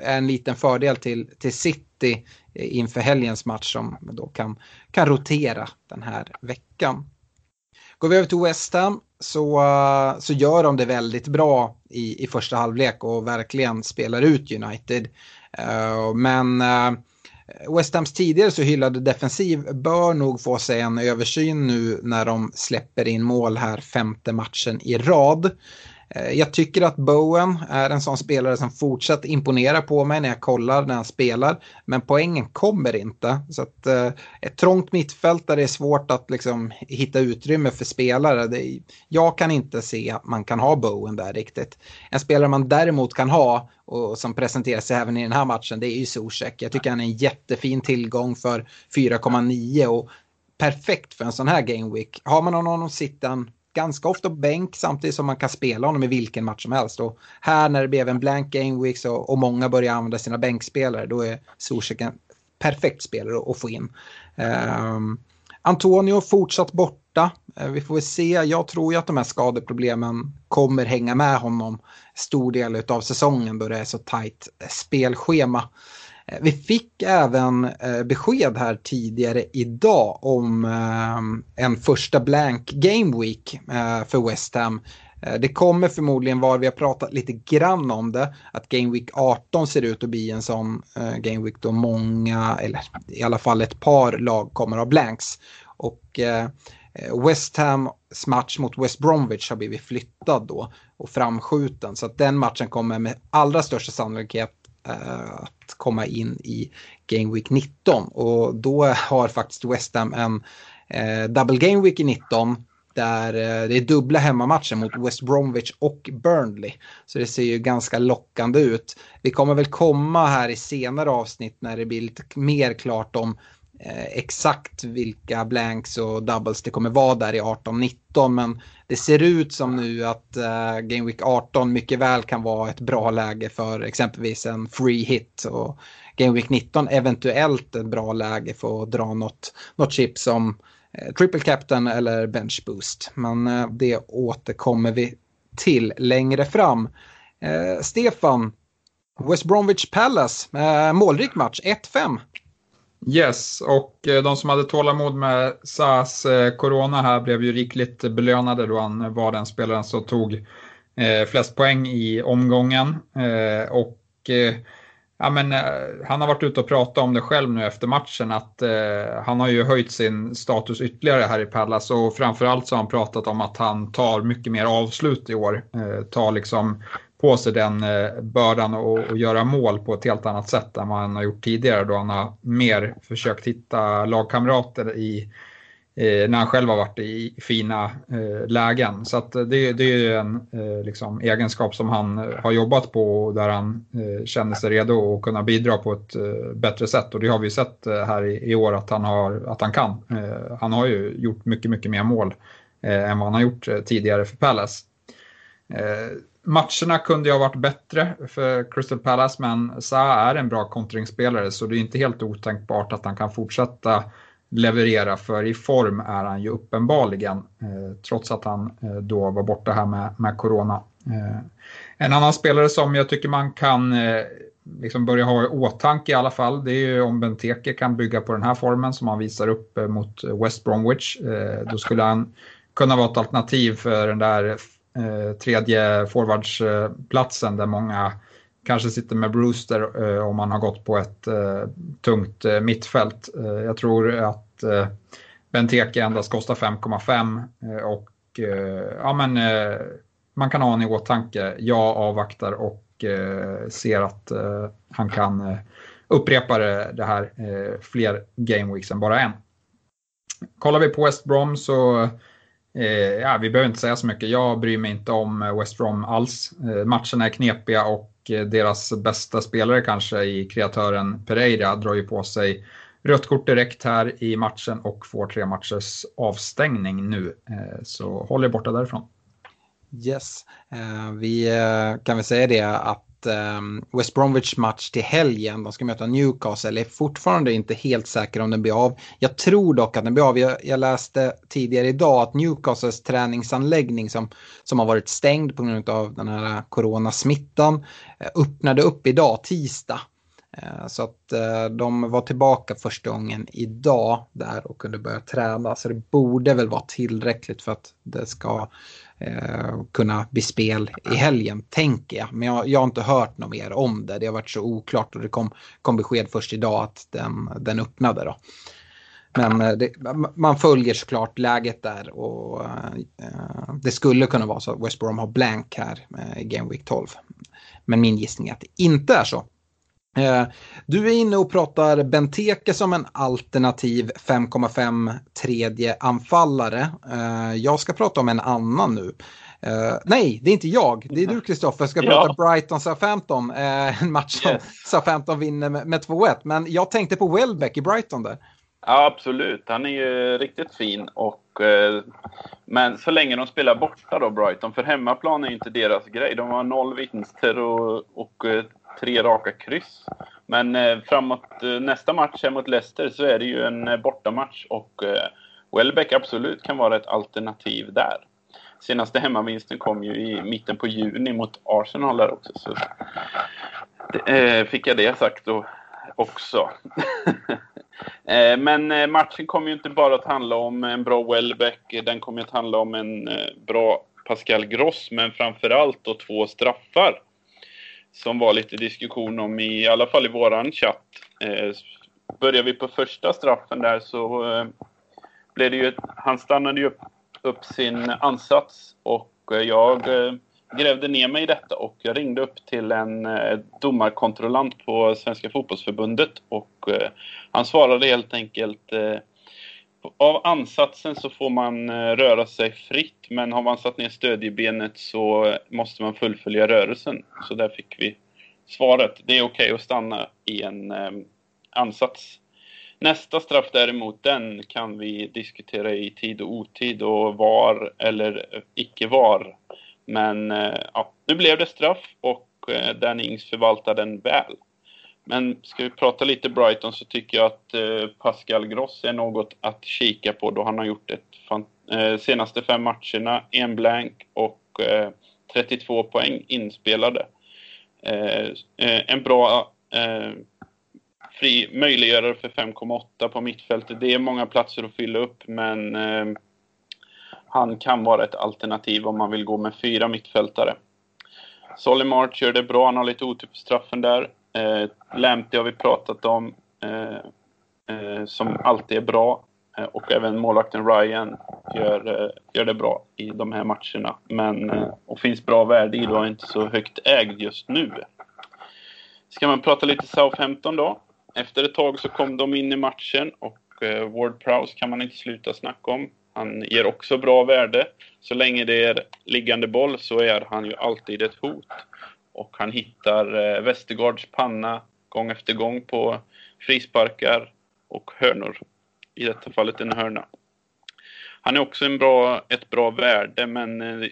B: är en liten fördel till, till City eh, inför helgens match som då kan, kan rotera den här veckan. Går vi över till West Ham så, eh, så gör de det väldigt bra i, i första halvlek och verkligen spelar ut United. Men Eh, West Hams tidigare så hyllade defensiv bör nog få sig en översyn nu när de släpper in mål här femte matchen i rad. Eh, jag tycker att Bowen är en sån spelare som fortsatt imponerar på mig när jag kollar när han spelar. Men poängen kommer inte. Så att, eh, ett trångt mittfält där det är svårt att liksom, hitta utrymme för spelare. Det, jag kan inte se att man kan ha Bowen där riktigt. En spelare man däremot kan ha och som presenteras även i den här matchen det är ju Zuzek. Jag tycker han är en jättefin tillgång för 4,9 och perfekt för en sån här game week. Har man honom sitta ganska ofta på bänk samtidigt som man kan spela honom i vilken match som helst. Och här när det blev en blank game week så, och många börjar använda sina bänkspelare då är Zuzek en perfekt spelare att få in. Um, Antonio fortsatt borta. Uh, vi får väl se. Jag tror ju att de här skadeproblemen kommer hänga med honom stor del av säsongen då det är så tajt spelschema. Eh, vi fick även eh, besked här tidigare idag om eh, en första blank game week för West Ham. Det kommer förmodligen vara, vi har pratat lite grann om det, att Game Week 18 ser ut att bli en sån Game Week då många, eller i alla fall ett par lag kommer att ha blanks. Och West Hams match mot West Bromwich har blivit flyttad då och framskjuten. Så att den matchen kommer med allra största sannolikhet Eh, att komma in i Game Week 19 och då har faktiskt West Ham en eh, double Game Week i 19 där eh, det är dubbla hemmamatcher mot West Bromwich och Burnley. Så det ser ju ganska lockande ut. Vi kommer väl komma här i senare avsnitt när det blir lite mer klart om Eh, exakt vilka blanks och doubles det kommer vara där i 18-19 men det ser ut som nu att uh, Game Week 18 mycket väl kan vara ett bra läge för exempelvis en free hit. Och Game Week 19 eventuellt ett bra läge för att dra något, något chip som uh, triple captain eller bench boost. Men uh, det återkommer vi till längre fram. Stefan, West Bromwich Palace, målrik match, 1-5.
C: Yes, och eh, de som hade tålamod med SAS eh, corona här blev ju rikligt belönade då han var den spelaren som tog eh, flest poäng i omgången. Och ja, men, han har varit ute och pratat om det själv nu efter matchen att han har ju höjt sin status ytterligare här i Pallas och framförallt så har han pratat om att han tar mycket mer avslut i år. tar liksom på sig den eh, bördan och, och, göra mål på ett helt annat sätt än vad han har gjort tidigare då han har mer försökt hitta lagkamrater i, eh, när han själv har varit i fina eh, lägen. Så att det, det är en eh, liksom, egenskap som han eh, har jobbat på och där han eh, känner sig redo att kunna bidra på ett eh, bättre sätt och det har vi sett eh, här i, i, år att han, har, att han kan. han har ju gjort mycket, mycket mer mål än vad han har gjort tidigare för Palace matcherna kunde ju ha varit bättre för Crystal Palace, men Zaha är en bra kontringsspelare så det är inte helt otänkbart att han kan fortsätta leverera, för i form är han ju uppenbarligen, eh, trots att han eh, då var borta här med, med corona. Eh, en annan spelare som jag tycker man kan eh, liksom börja ha i åtanke i alla fall, det är ju om Benteke kan bygga på den här formen som han visar upp eh, mot West Bromwich. Eh, då skulle han kunna vara ett alternativ för den där Eh, tredje forwardsplatsen där många kanske sitter med Brewster eh, om man har gått på ett eh, tungt eh, mittfält. Eh, jag tror att eh, Benteke endast kostar 5,5 eh, och eh, ja, men, man kan ha en i åtanke. Jag avvaktar och ser att han kan upprepa det här fler gameweeks än bara en. Kollar vi på West Brom så Eh, ja, vi behöver inte säga så mycket. Jag bryr mig inte om eh, West Brom alls. Eh, matcherna är knepiga och deras bästa spelare kanske i kreatören Pereira drar ju på sig rött kort direkt här i matchen och får tre matchers avstängning nu. Eh, så håll er borta därifrån.
B: Yes, eh, vi kan väl säga det att Ehm, West Bromwich match till helgen, de ska möta Newcastle, är fortfarande inte helt säker om den blir av. Jag tror dock att den blir av. Jag, jag läste tidigare idag att Newcastles träningsanläggning som, som har varit stängd på grund av den här coronasmittan eh, öppnade upp idag, tisdag. Eh, så att eh, de var tillbaka första gången idag där och kunde börja träna. Så det borde väl vara tillräckligt för att det ska eh, kunna bli spel i helgen, tänker jag. Men jag, jag, har inte hört något mer om det. Det har varit så oklart och det kom, kom besked först idag att den, den öppnade. Då. Men eh, det, man följer såklart läget där och eh, det skulle kunna vara så att West Brom har blank här eh, i Game Week 12. Men min gissning är att det inte är så. Eh, du är inne och pratar Benteke som en alternativ 5,5 tredje anfallare. Eh, jag ska prata om en annan nu. Uh, nej, det är inte jag. Det är du Kristoffer. Jag ska prata ja. Brighton Southampton. En match som yes. Southampton vinner med, med 2-1. Men jag tänkte på Welbeck i Brighton där.
D: Ja, absolut. Han är ju riktigt fin. Och, men så länge de spelar borta då, Brighton. För hemmaplan är inte deras grej. De har noll vinster och, och tre raka kryss. Men eh, framåt eh, nästa match här mot Leicester så är det ju en eh, bortamatch och eh, Welbeck absolut kan vara ett alternativ där. Senaste hemmavinsten kom ju i mitten på juni mot Arsenal där också. Så eh, fick jag det sagt då också. Eh, men eh, matchen kommer ju inte bara att handla om en bra Welbeck. Den kommer att handla om en eh, bra Pascal Gross, men framförallt då två straffar som var lite diskussion om i, i alla fall i våran chatt. Eh, börjar vi på första straffen där så eh, blev det ju, han stannade ju upp, upp sin ansats och eh, jag eh, grävde ner mig i detta och jag ringde upp till en eh, domarkontrollant på Svenska fotbollsförbundet och eh, han svarade helt enkelt eh, av ansatsen så får man eh, röra sig fritt, men har man satt ner stödjebenet så måste man fullfölja rörelsen. Så där fick vi svaret. Det är okej okay att stanna i en eh, ansats. Nästa straff däremot, den kan vi diskutera i tid och otid och var eller icke var. Men eh, ja, nu blev det straff och eh, Dan Ings förvaltar den väl. Men ska vi prata lite Brighton så tycker jag att eh, Pascal Gross är något att kika på då han har gjort ett eh, senaste fem matcherna, en blank och eh, 32 poäng inspelade. Eh, eh, en bra eh, fri möjliggörare för 5,8 på mittfältet. Det är många platser att fylla upp men han kan vara ett alternativ om man vill gå med fyra mittfältare. Solly March gör det bra, han har lite otur på straffen där. Eh, Lamptey har vi pratat om, eh, eh, som alltid är bra. Eh, och även målvakten Ryan gör, eh, gör det bra i de här matcherna. Men, eh, och finns bra värde i då, är inte så högt ägd just nu. Ska man prata lite Southampton då? Efter ett tag så kom de in i matchen och eh, Ward Prowse kan man inte sluta snacka om. Han ger också bra värde. Så länge det är liggande boll så är han ju alltid ett hot och han hittar eh, Westergaards panna gång efter gång på frisparkar och hörnor. I detta fallet en hörna. Han är också en bra, ett bra värde, men eh,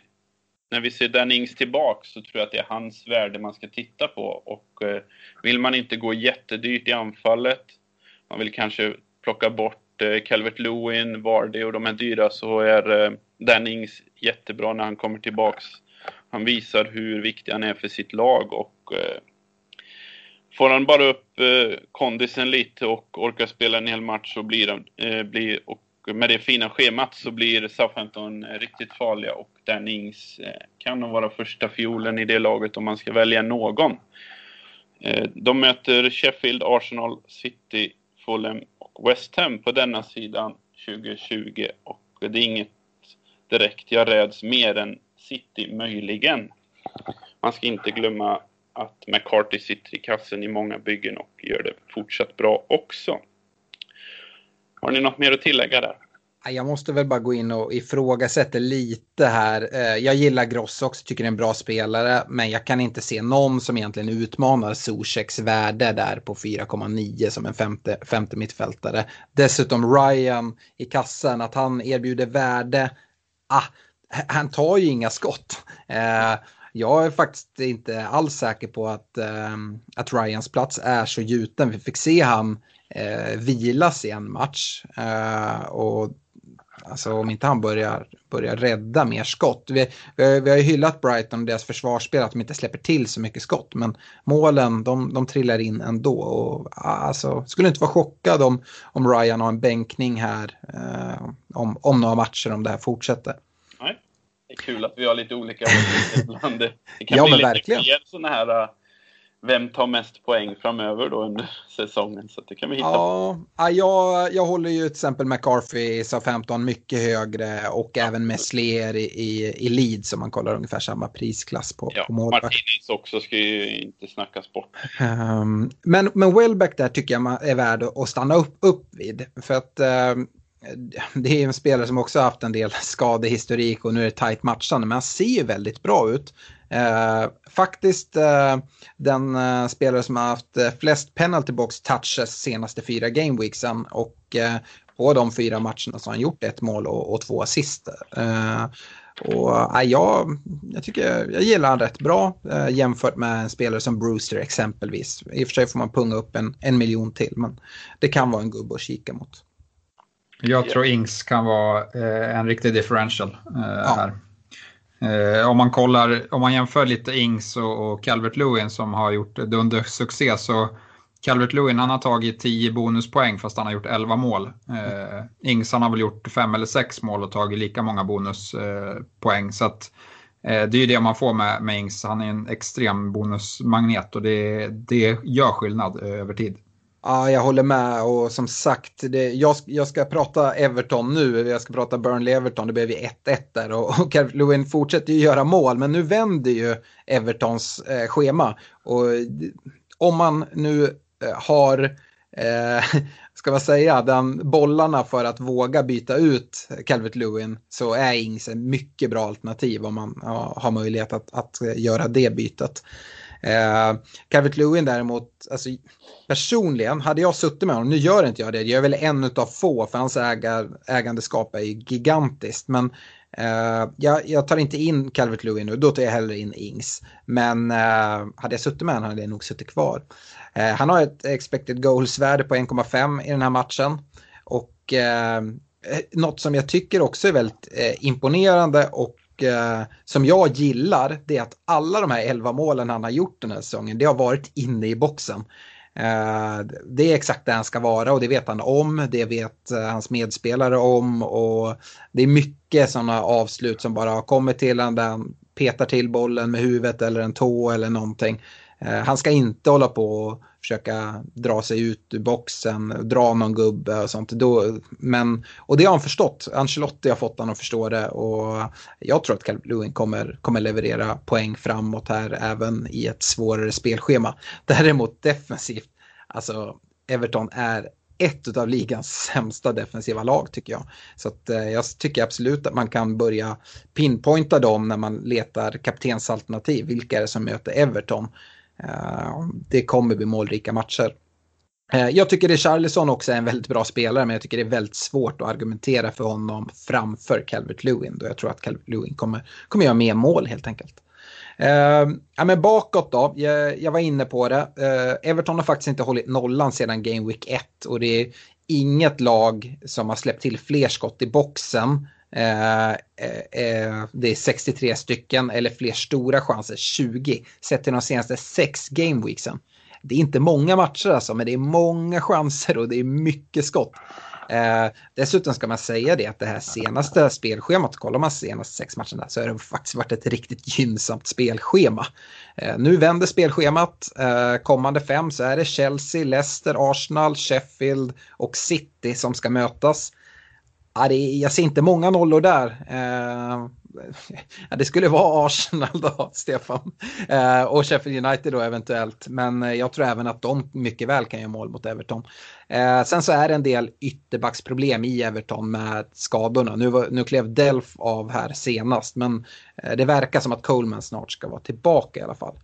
D: när vi ser Dan Ings tillbaks så tror jag att det är hans värde man ska titta på. Och eh, vill man inte gå jättedyrt i anfallet, man vill kanske plocka bort eh, Calvert Lewin, Vardy och de här dyra, så är eh, Dan Ings jättebra när han kommer tillbaks han visar hur viktig han är för sitt lag och eh, får han bara upp eh, kondisen lite och orkar spela en hel match så blir han, eh, blir, och med det fina schemat så blir Southampton eh, riktigt farliga och Dan Ings eh, kan nog vara första fiolen i det laget om man ska välja någon. Eh, de möter Sheffield, Arsenal, City, Fulham och West Ham på denna sidan 2020 och det är inget direkt jag räds mer än City möjligen. Man ska inte glömma att McCarthy sitter i kassen i många byggen och gör det fortsatt bra också. Har ni något mer att tillägga där?
B: Jag måste väl bara gå in och ifrågasätta lite här. Eh, jag gillar Gross också, tycker det är en bra spelare. Men jag kan inte se någon som egentligen utmanar Zuzeks värde där på 4,9 som en femte, femte mittfältare. Dessutom Ryan i kassen, att han erbjuder värde. Ah, han tar ju inga skott. Eh, jag är faktiskt inte alls säker på att, eh, att Ryans plats är så gjuten. Vi fick se han eh, vilas i en match. Eh, och alltså, om inte han börjar, börjar rädda mer skott. Vi, vi, har, vi har ju hyllat Brighton och deras försvarsspel att de inte släpper till så mycket skott. Men målen, de, de trillar in ändå. Och, alltså, skulle inte vara chockad om, om Ryan har en bänkning här eh, om, om några matcher om det här fortsätter.
D: Nej, det är kul att vi har lite olika ibland. Det kan
B: ja,
D: bli lite
B: verkligen.
D: fler sådana här äh, vem tar mest poäng framöver då under säsongen. Så det kan vi hitta
B: ja, ja, jag, jag håller ju till exempel McCarthy i SA-15 mycket högre och ja. även Messlier i, i, i Leeds om man kollar ungefär samma prisklass på,
D: ja,
B: på målvakt.
D: Martinez också ska ju inte snackas bort.
B: Um, men, men Welbeck där tycker jag är värd att stanna upp, upp vid. För att um, det är en spelare som också haft en del skadehistorik och nu är det tajt matchande, men han ser ju väldigt bra ut. Eh, faktiskt eh, den eh, spelare som har haft eh, flest penalty box touches senaste fyra gameweeksen och eh, på de fyra matcherna så har han gjort ett mål och, och två assist. Eh, och eh, jag, jag tycker jag gillar han rätt bra eh, jämfört med en spelare som Brewster exempelvis. I och för sig får man punga upp en, en miljon till men det kan vara en gubbe att kika mot.
C: Jag tror Ings kan vara eh, en riktig differential eh, ja. här. Eh, om man kollar, om man jämför lite Ings och, Calvert Lewin som har gjort dundersuccé så Calvert Lewin han har tagit 10 bonuspoäng fast han har gjort 11 mål. Eh, Ings han har väl gjort 5 eller 6 mål och tagit lika många bonuspoäng. så att, det är ju det man får med, med Ings. Han är en extrem bonusmagnet och det, det gör skillnad över tid.
B: Ja, jag håller med och som sagt, det, jag, jag ska prata Everton nu, jag ska prata Burnley-Everton, det blev ju 1-1 där och, och Calvert Lewin fortsätter ju göra mål, men nu vänder ju Evertons eh, schema. Och om man nu eh, har, eh, ska man säga, den bollarna för att våga byta ut Calvert Lewin så är Ings en mycket bra alternativ om man ja, har möjlighet att, att göra det bytet. Eh, Calvert Lewin däremot, alltså, personligen, hade jag suttit med honom, nu gör inte jag det, jag är väl en av få för hans ägar, ägandeskap är ju gigantiskt. Men eh, jag, jag, tar inte in Calvert Lewin nu, då tar jag hellre in Ings. Men eh, hade jag suttit med honom hade jag nog suttit kvar. Eh, han har ett expected goals-värde på 1,5 i den här matchen. Och eh, eh, något som jag tycker också är väldigt eh, imponerande och eh, som jag gillar det är att alla de här 11 målen han har gjort den här säsongen det har varit inne i boxen. Eh, det är exakt där han ska vara och det vet han om, det vet eh, hans medspelare om och det är mycket sådana avslut som bara har kommit till honom där han petar till bollen med huvudet eller en tå eller någonting. Eh, han ska inte hålla på och försöka dra sig ut ur boxen, dra någon gubbe och sånt. Då, men, och det har han förstått. Ancelotti har fått honom att förstå det och jag tror att Calvin Lewin kommer, kommer leverera poäng framåt här även i ett svårare spelschema. Däremot defensivt, alltså Everton är ett av ligans sämsta defensiva lag tycker jag. Så att, eh, jag tycker absolut att man kan börja pinpointa dem när man letar kaptensalternativ. Vilka är det som möter Everton? Eh, det kommer bli målrika matcher. Eh, jag tycker Richarlison Charlison också är en väldigt bra spelare men jag tycker det är väldigt svårt att argumentera för honom framför Calvert Lewin då jag tror att Calvert Lewin kommer, kommer göra mer mål helt enkelt. Uh, ja, men bakåt då, jag, jag var inne på det. Uh, Everton har faktiskt inte hållit nollan sedan Game Week 1 och det är inget lag som har släppt till fler skott i boxen Eh, eh, eh, det är 63 stycken eller fler stora chanser, 20, sett till de senaste sex gameweeksen. Det är inte många matcher alltså, men det är många chanser och det är mycket skott. Eh, dessutom ska man säga det att det här senaste spelschemat, kollar man senaste sex matcherna så har det faktiskt varit ett riktigt gynnsamt spelschema. Eh, nu vänder spelschemat, eh, kommande fem så är det Chelsea, Leicester, Arsenal, Sheffield och City som ska mötas Ja, det, jag ser inte många nollor där. Eh, ja, det skulle vara Arsenal då, Stefan. Eh, och Sheffield United då eventuellt. Men eh, jag tror även att de mycket väl kan göra mål mot Everton. Eh, sen så är det en del ytterbacksproblem i Everton med skadorna. Nu, var, nu klev Delf av här senast, men eh, det verkar som att Coleman snart ska vara tillbaka i alla fall.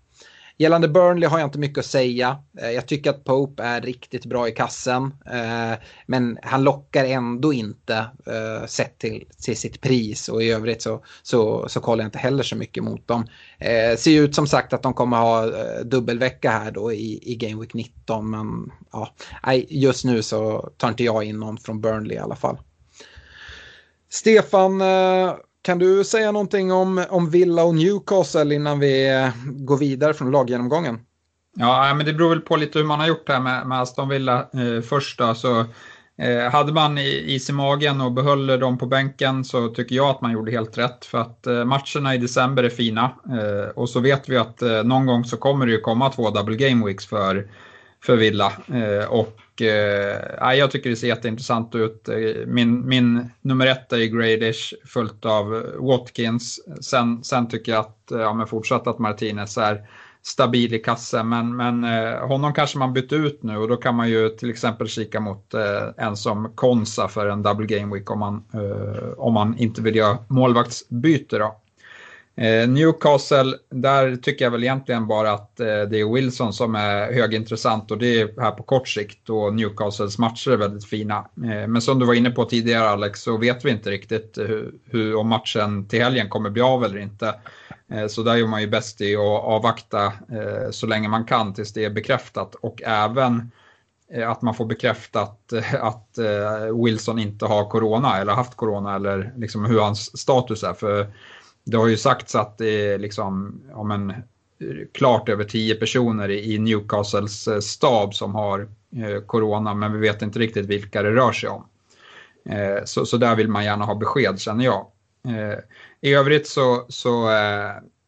B: Gällande Burnley har jag inte mycket att säga. Eh, jag tycker att Pope är riktigt bra i kassen. Eh, men han lockar ändå inte eh, sett till, till sitt pris. Och i övrigt så, så, så kollar jag inte heller så mycket mot dem. Ser ut som sagt att de kommer ha dubbelvecka här då i, i Game Week 19. Men ja, just nu så tar inte jag in någon från Burnley i alla fall. Stefan, kan du säga någonting om, om Villa och Newcastle innan vi eh, går vidare från laggenomgången?
C: Ja, men det beror väl på lite hur man har gjort det här med, med Aston Villa eh, först. Då, så, eh, hade man is i magen och behöll dem på bänken så tycker jag att man gjorde helt rätt. För att eh, matcherna i december är fina. Eh, och så vet vi att eh, någon gång så kommer det ju komma två double game weeks för, för Villa. Eh, och eh, jag tycker det ser jätteintressant ut. Eh, min, min nummer ett är Gradish följt av eh, Watkins. Sen, sen tycker jag att, eh, ja men fortsatt att Martinez är stabil i kassen. Men, men eh, honom kanske man bytt ut nu och då kan man ju till exempel kika mot eh, en som Konsa för en double game week om man, eh, om man inte vill göra målvaktsbyte. Då. Eh, Newcastle, där tycker jag väl egentligen bara att eh, det är Wilson som är högintressant och det är här på kort sikt och Newcastles matcher är väldigt fina. Eh, men som du var inne på tidigare Alex så vet vi inte riktigt hur, hur om matchen till helgen kommer bli av eller inte. Eh, så där gör man ju bäst i att avvakta eh, så länge man kan tills det är bekräftat och även eh, att man får bekräftat att Wilson inte har corona eller haft corona eller liksom hur hans status är. För det har ju sagts att det är liksom, ja men, klart över tio personer i Newcastles eh, stab som har eh, corona, men vi vet inte riktigt vilka det rör sig om. Eh, så, så där vill man gärna ha besked känner jag. I övrigt så, så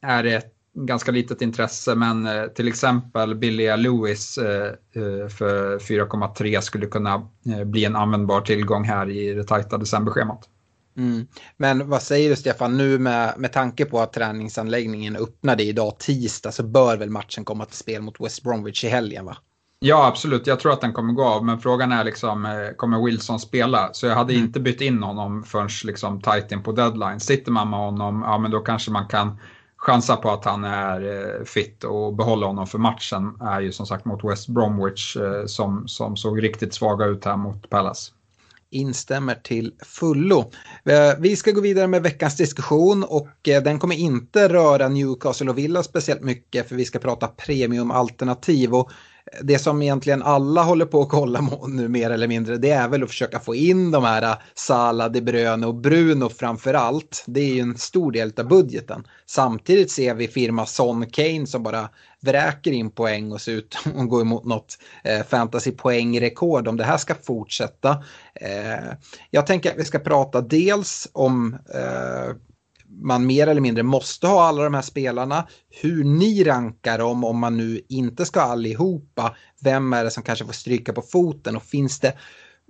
C: är det ett ganska litet intresse, men till exempel Billia Lewis för 4,3 skulle kunna bli en användbar tillgång här i det tajta decemberschemat.
B: Mm. Men vad säger du Stefan, nu med, med tanke på att träningsanläggningen öppnade idag tisdag så bör väl matchen komma till spel mot West Bromwich i helgen va?
C: Ja absolut, jag tror att den kommer gå av men frågan är liksom, eh, kommer Wilson spela? Så jag hade mm. inte bytt in honom förrän liksom tight in på deadline. Sitter man med honom, ja men då kanske man kan chansa på att han är eh, fit och behålla honom för matchen är ju som sagt mot West Bromwich eh, som, som såg riktigt svaga ut här mot Palace
B: instämmer till fullo. Eh, vi ska gå vidare med veckans diskussion och eh, den kommer inte röra Newcastle och Villa speciellt mycket för vi ska prata premiumalternativ. Och det som egentligen alla håller på att kolla på nu mer eller mindre det är väl att försöka få in de här äh, Sala, De Bruyne och Bruno framför allt. Det är ju en stor del av budgeten. Samtidigt ser vi firma Son Kane som bara vräker in poäng och ser ut att gå emot något eh, fantasypoängrekord om det här ska fortsätta. Eh, jag tänker att vi ska prata dels om eh, man mer eller mindre måste ha alla de här spelarna. Hur ni rankar dem om man nu inte ska allihopa. Vem är det som kanske får stryka på foten och finns det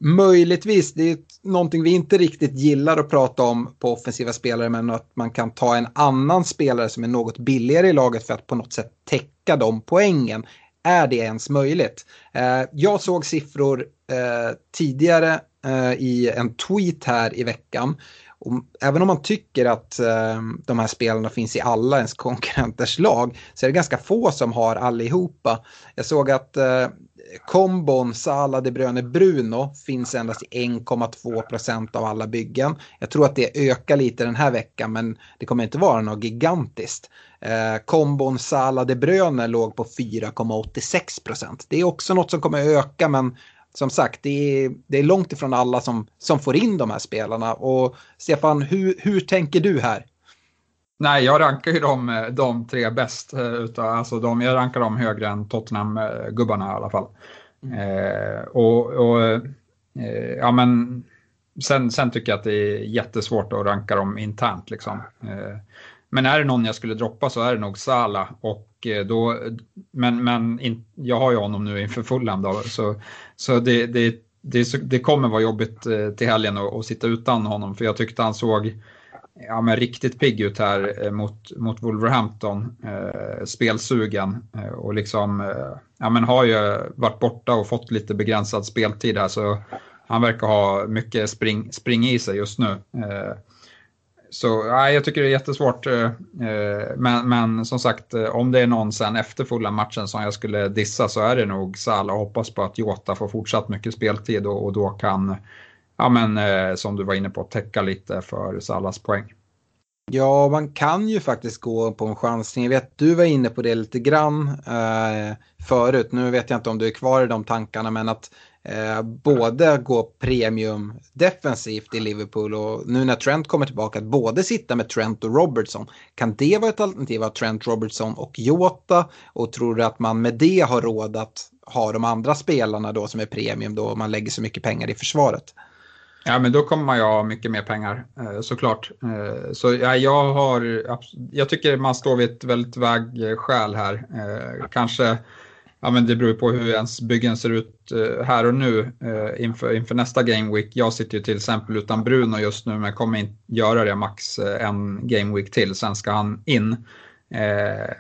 B: möjligtvis, det är någonting vi inte riktigt gillar att prata om på offensiva spelare, men att man kan ta en annan spelare som är något billigare i laget för att på något sätt täcka de poängen. Är det ens möjligt? Eh, jag såg siffror eh, tidigare eh, i en tweet här i veckan och även om man tycker att eh, de här spelarna finns i alla ens konkurrenters lag så är det ganska få som har allihopa. Jag såg att eh, kombon Sala, De Bruyne, Bruno finns endast i 1,2 procent av alla byggen. Jag tror att det ökar lite den här veckan men det kommer inte vara något gigantiskt. Eh, kombon Sala, De Bruyne låg på 4,86 procent. Det är också något som kommer öka men som sagt, det är, det är långt ifrån alla som, som får in de här spelarna. Och Stefan, hur, hur tänker du här?
C: Nej, jag rankar ju de, de tre bäst. Eh, utav, alltså de, jag rankar dem högre än Tottenham-gubbarna i alla fall. Mm. Eh, och, och eh, ja, men sen, sen tycker jag att det är jättesvårt att ranka dem internt. Liksom. Eh, men är det någon jag skulle droppa så är det nog Sala. Och eh, då, men men in, jag har ju honom nu inför Fulham då, så, så det, det, det, det kommer vara jobbigt eh, till helgen att, att sitta utan honom för jag tyckte han såg ja, men riktigt pigg ut här eh, mot, mot Wolverhampton, eh, spelsugen eh, och liksom eh, ja, men har ju varit borta och fått lite begränsad speltid här så han verkar ha mycket spring, spring i sig just nu. Eh, så ja, jag tycker det är jättesvårt. Eh, eh, men, men som sagt, eh, om det är någon sen efter fulla matchen som jag skulle dissa så är det nog Salah. Hoppas på att Jota får fortsatt mycket speltid och, och då kan, ja men som du var inne på, täcka lite för Salas poäng.
B: Ja, man kan ju faktiskt gå på en chansning. Jag vet, du var inne på det lite grann eh, förut. Nu vet jag inte om du är kvar i de tankarna, men att eh, både gå premium defensivt i Liverpool och nu när Trent kommer tillbaka att både sitta med Trent och Robertson. Kan det vara ett alternativ att Trent, Robertson och Jota? Och tror du att man med det har råd att ha de andra spelarna då som är premium då man lägger så mycket pengar i försvaret?
C: Ja, men då kommer man ju ha mycket mer pengar eh, såklart. Eh, så ja, jag, har, jag tycker man står vid ett väldigt vägskäl här. Eh, kanske, ja men det beror på hur ens byggen ser ut eh, här och nu eh, inför, inför nästa Game Week. Jag sitter ju till exempel utan Bruno just nu men kommer inte göra det max eh, en Game Week till. Sen ska han in.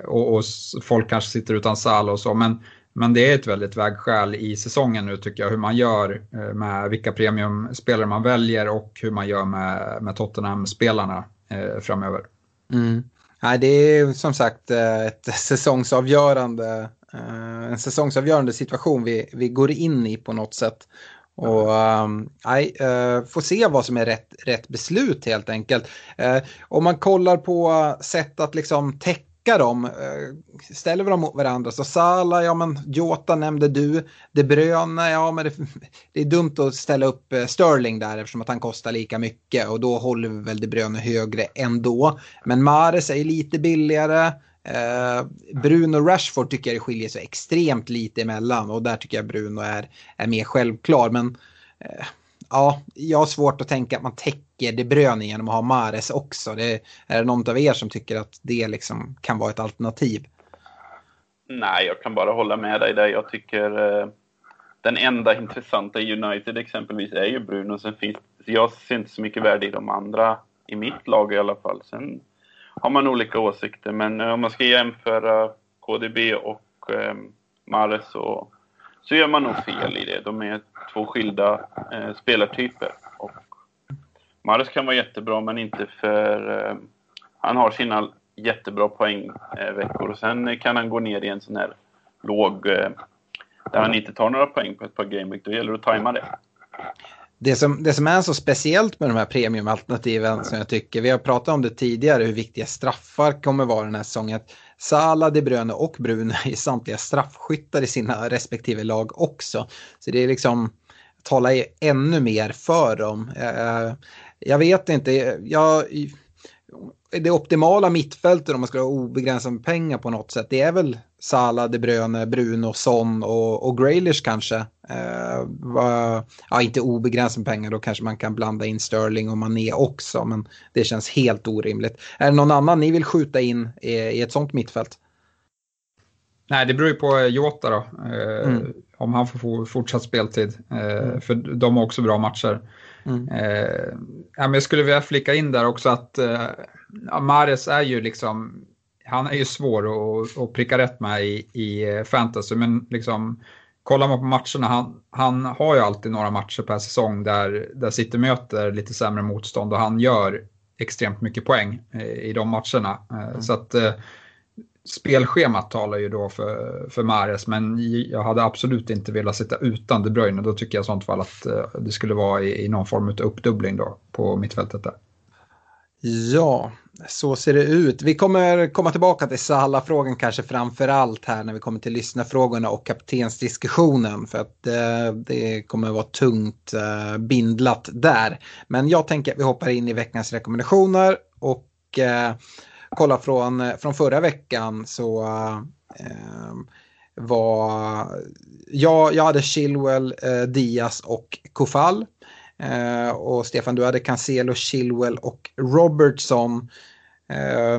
C: Och, och folk kanske sitter utan Sal och så. Men men det är ett väldigt vägskäl i säsongen nu tycker jag, hur man gör med vilka premiumspelare man väljer och hur man gör med, med Tottenham-spelarna eh, framöver.
B: Mm. Nej, det är som sagt ett säsongsavgörande, Eh, en säsongsavgörande situation vi, vi går in i på något sätt. Och um, nej, uh, får se vad som är rätt, rätt beslut helt enkelt. Uh, om man kollar på sätt att liksom täcka dem, ställer vi dem mot varandra så Sala, ja men Jota nämnde du, De Bruyne, ja men det, det, är dumt att ställa upp Sterling där eftersom att han kostar lika mycket och då håller vi väl De Bruyne högre ändå. Men Mares är ju lite billigare. Eh, Bruno Rashford tycker jag det skiljer sig extremt lite emellan och där tycker jag Bruno är, är mer självklar. Men eh, ja, jag har svårt att tänka att man täcker De Bruyne genom att ha Mares också. Det, är det någon av er som tycker att det liksom kan vara ett alternativ?
D: Nej, jag kan bara hålla med dig där. Jag tycker eh, den enda intressanta i United exempelvis är ju Bruno. Sen finns, jag ser inte så mycket värde i de andra, i mitt lag i alla fall. Sen har man olika åsikter, men eh, om man ska jämföra KDB och eh, Mares så, så gör man nog fel i det. De är två skilda eh, spelartyper. Och Mares kan vara jättebra, men inte för... Eh, han har sina jättebra poängveckor och sen kan han gå ner i en sån här låg... Eh, där han inte tar några poäng på ett par gameweek. Då gäller det att tajma det.
B: Det som, det som är så speciellt med de här premiumalternativen som jag tycker, vi har pratat om det tidigare, hur viktiga straffar kommer vara den här säsongen. Sala, De Bruyne och Bruno är samtliga straffskyttar i sina respektive lag också. Så det är liksom, tala ännu mer för dem. Eh, jag vet inte, jag, det optimala mittfältet om man ska ha obegränsat pengar på något sätt, det är väl Salah, De Bruyne, Bruno, Son och, och Graylish kanske. Eh, va, ja, inte obegränsat pengar, då kanske man kan blanda in Sterling och Mané också, men det känns helt orimligt. Är det någon annan ni vill skjuta in i, i ett sånt mittfält?
C: Nej, det beror ju på Jota då. Eh, mm. Om han får fortsatt speltid. Eh, mm. För de har också bra matcher. Mm. Eh, men jag skulle vilja flika in där också att eh, Mares är ju liksom, han är ju svår att, att pricka rätt med i, i eh, fantasy, men liksom kollar man på matcherna, han, han har ju alltid några matcher per säsong där, där City möter lite sämre motstånd och han gör extremt mycket poäng eh, i de matcherna. Eh, mm. Så att spelschemat talar ju då för, för Mares, men jag hade absolut inte velat sitta utan De Bruyne. Då tycker jag i sånt fall att eh, det skulle vara i, i någon form av uppdubbling då på mittfältet där.
B: Ja, så ser det ut. Vi kommer komma tillbaka till Salah-frågan kanske framför allt här när vi kommer till lyssnarfrågorna och kaptensdiskussionen för att eh, det kommer vara tungt eh, bindlat där. Men jag tänker att vi hoppar in i veckans rekommendationer och eh, kolla från, eh, från förra veckan så eh, var jag, jag hade Chilwell, eh, Diaz och Kofall. Eh, och Stefan, du hade Cancelo, Chilwell och Robertson. Eh,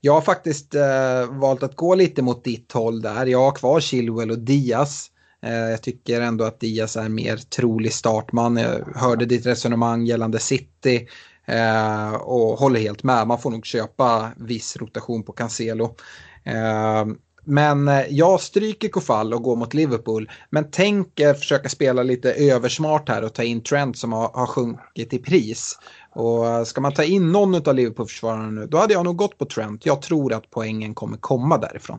B: jag har faktiskt eh, valt att gå lite mot ditt håll där. Jag har kvar Chilwell och Diaz. Eh, jag tycker ändå att Diaz är mer trolig startman. Jag hörde ditt resonemang gällande City Eh, och håller helt med. Man får nog köpa viss rotation på Cancelo. Eh, men eh, jag stryker Kofall och går mot Liverpool. Men tänker försöka spela lite översmart här och ta in Trent som har, har sjunkit i pris. Och ska man ta in någon av Liverpool-försvararna nu, då hade jag nog gått på Trent. Jag tror att poängen kommer komma därifrån.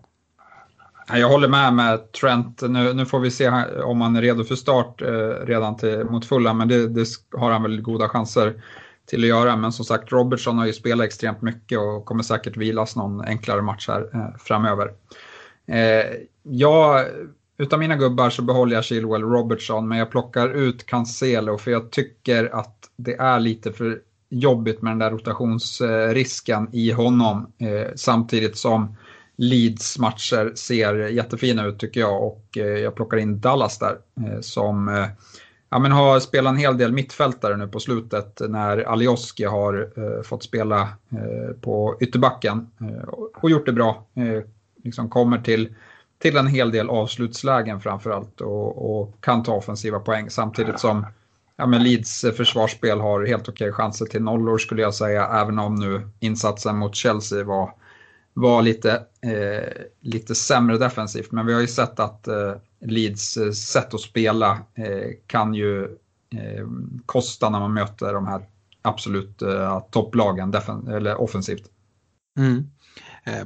C: Jag håller med med Trent. Nu, nu får vi se om han är redo för start eh, redan till, mot fulla, men det, det, har han väl goda chanser till att göra. Men som sagt, Robertson har ju spelat extremt mycket och kommer säkert vilas någon enklare match här eh, framöver. Eh, jag, utav mina gubbar så behåller jag Chilwell Robertson, men jag plockar ut Cancelo för jag tycker att det är lite för jobbigt med den där rotationsrisken eh, i honom. Eh, samtidigt som Leeds matcher ser jättefina ut tycker jag och eh, jag plockar in Dallas där eh, som eh, ja, men har spelat en hel del mittfältare nu på slutet när Alioski har eh, fått spela eh, på ytterbacken eh, och gjort det bra. Eh, liksom kommer till till en hel del avslutslägen framförallt och, och kan ta offensiva poäng samtidigt som ja, men Leeds eh, försvarsspel har helt okej chanser till nollor skulle jag säga, även om nu insatsen mot Chelsea var, var lite, eh, lite sämre defensivt. Men vi har ju sett att eh, Leeds eh, sätt att spela eh, kan ju eh, kosta när man möter de här absolut eh, topplagen eller offensivt.
B: Mm.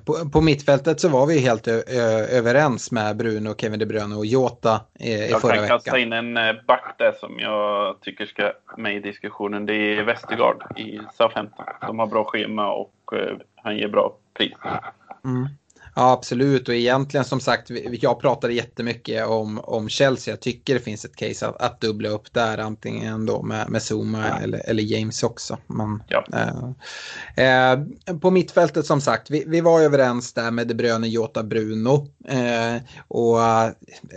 B: På, på mittfältet så var vi helt ö, överens med Bruno, Kevin De Bruyne och Jota i, i förra veckan. Jag kan
D: kasta in en back där som jag tycker ska med i diskussionen. Det är Westergaard i Southampton. De har bra schema och han ger bra pris.
B: Mm. Ja, absolut. Och egentligen som sagt, jag pratade jättemycket om, om Chelsea. Jag tycker det finns ett case att, att dubbla upp där, antingen då med, med Zuma eller, eller James också. Men, ja. eh, eh, på mittfältet som sagt, vi, vi var överens där med De Bruyne, Jota, Bruno. Eh, och eh,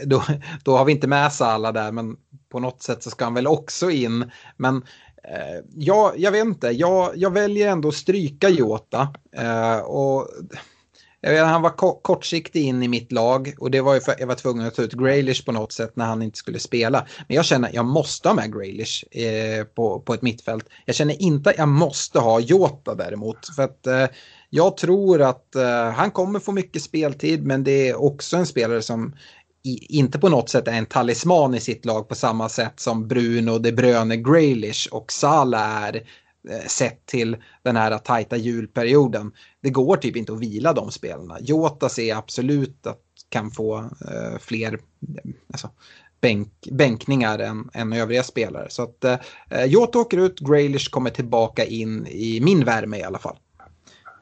B: då, då har vi inte med Salah där, men på något sätt så ska han väl också in. Men eh, ja, jag vet inte, jag, jag väljer ändå att stryka Jota. Eh, och Vet, han var kortsiktig in i mitt lag och det var ju för att jag var tvungen att ta ut Graylish på något sätt när han inte skulle spela. Men jag känner att jag måste ha med Graylish eh, på, på ett mittfält. Jag känner inte att jag måste ha Jota däremot. För att eh, jag tror att eh, han kommer få mycket speltid men det är också en spelare som i, inte på något sätt är en talisman i sitt lag på samma sätt som Bruno, De Bruyne, Graylish och Salah är eh, sett till den här tajta julperioden. Det går typ inte att vila de spelarna. Jota ser absolut att kan få eh, fler alltså, bänk, bänkningar än, än övriga spelare. Så att eh, Jota åker ut, Graylish kommer tillbaka in i min värme i alla fall.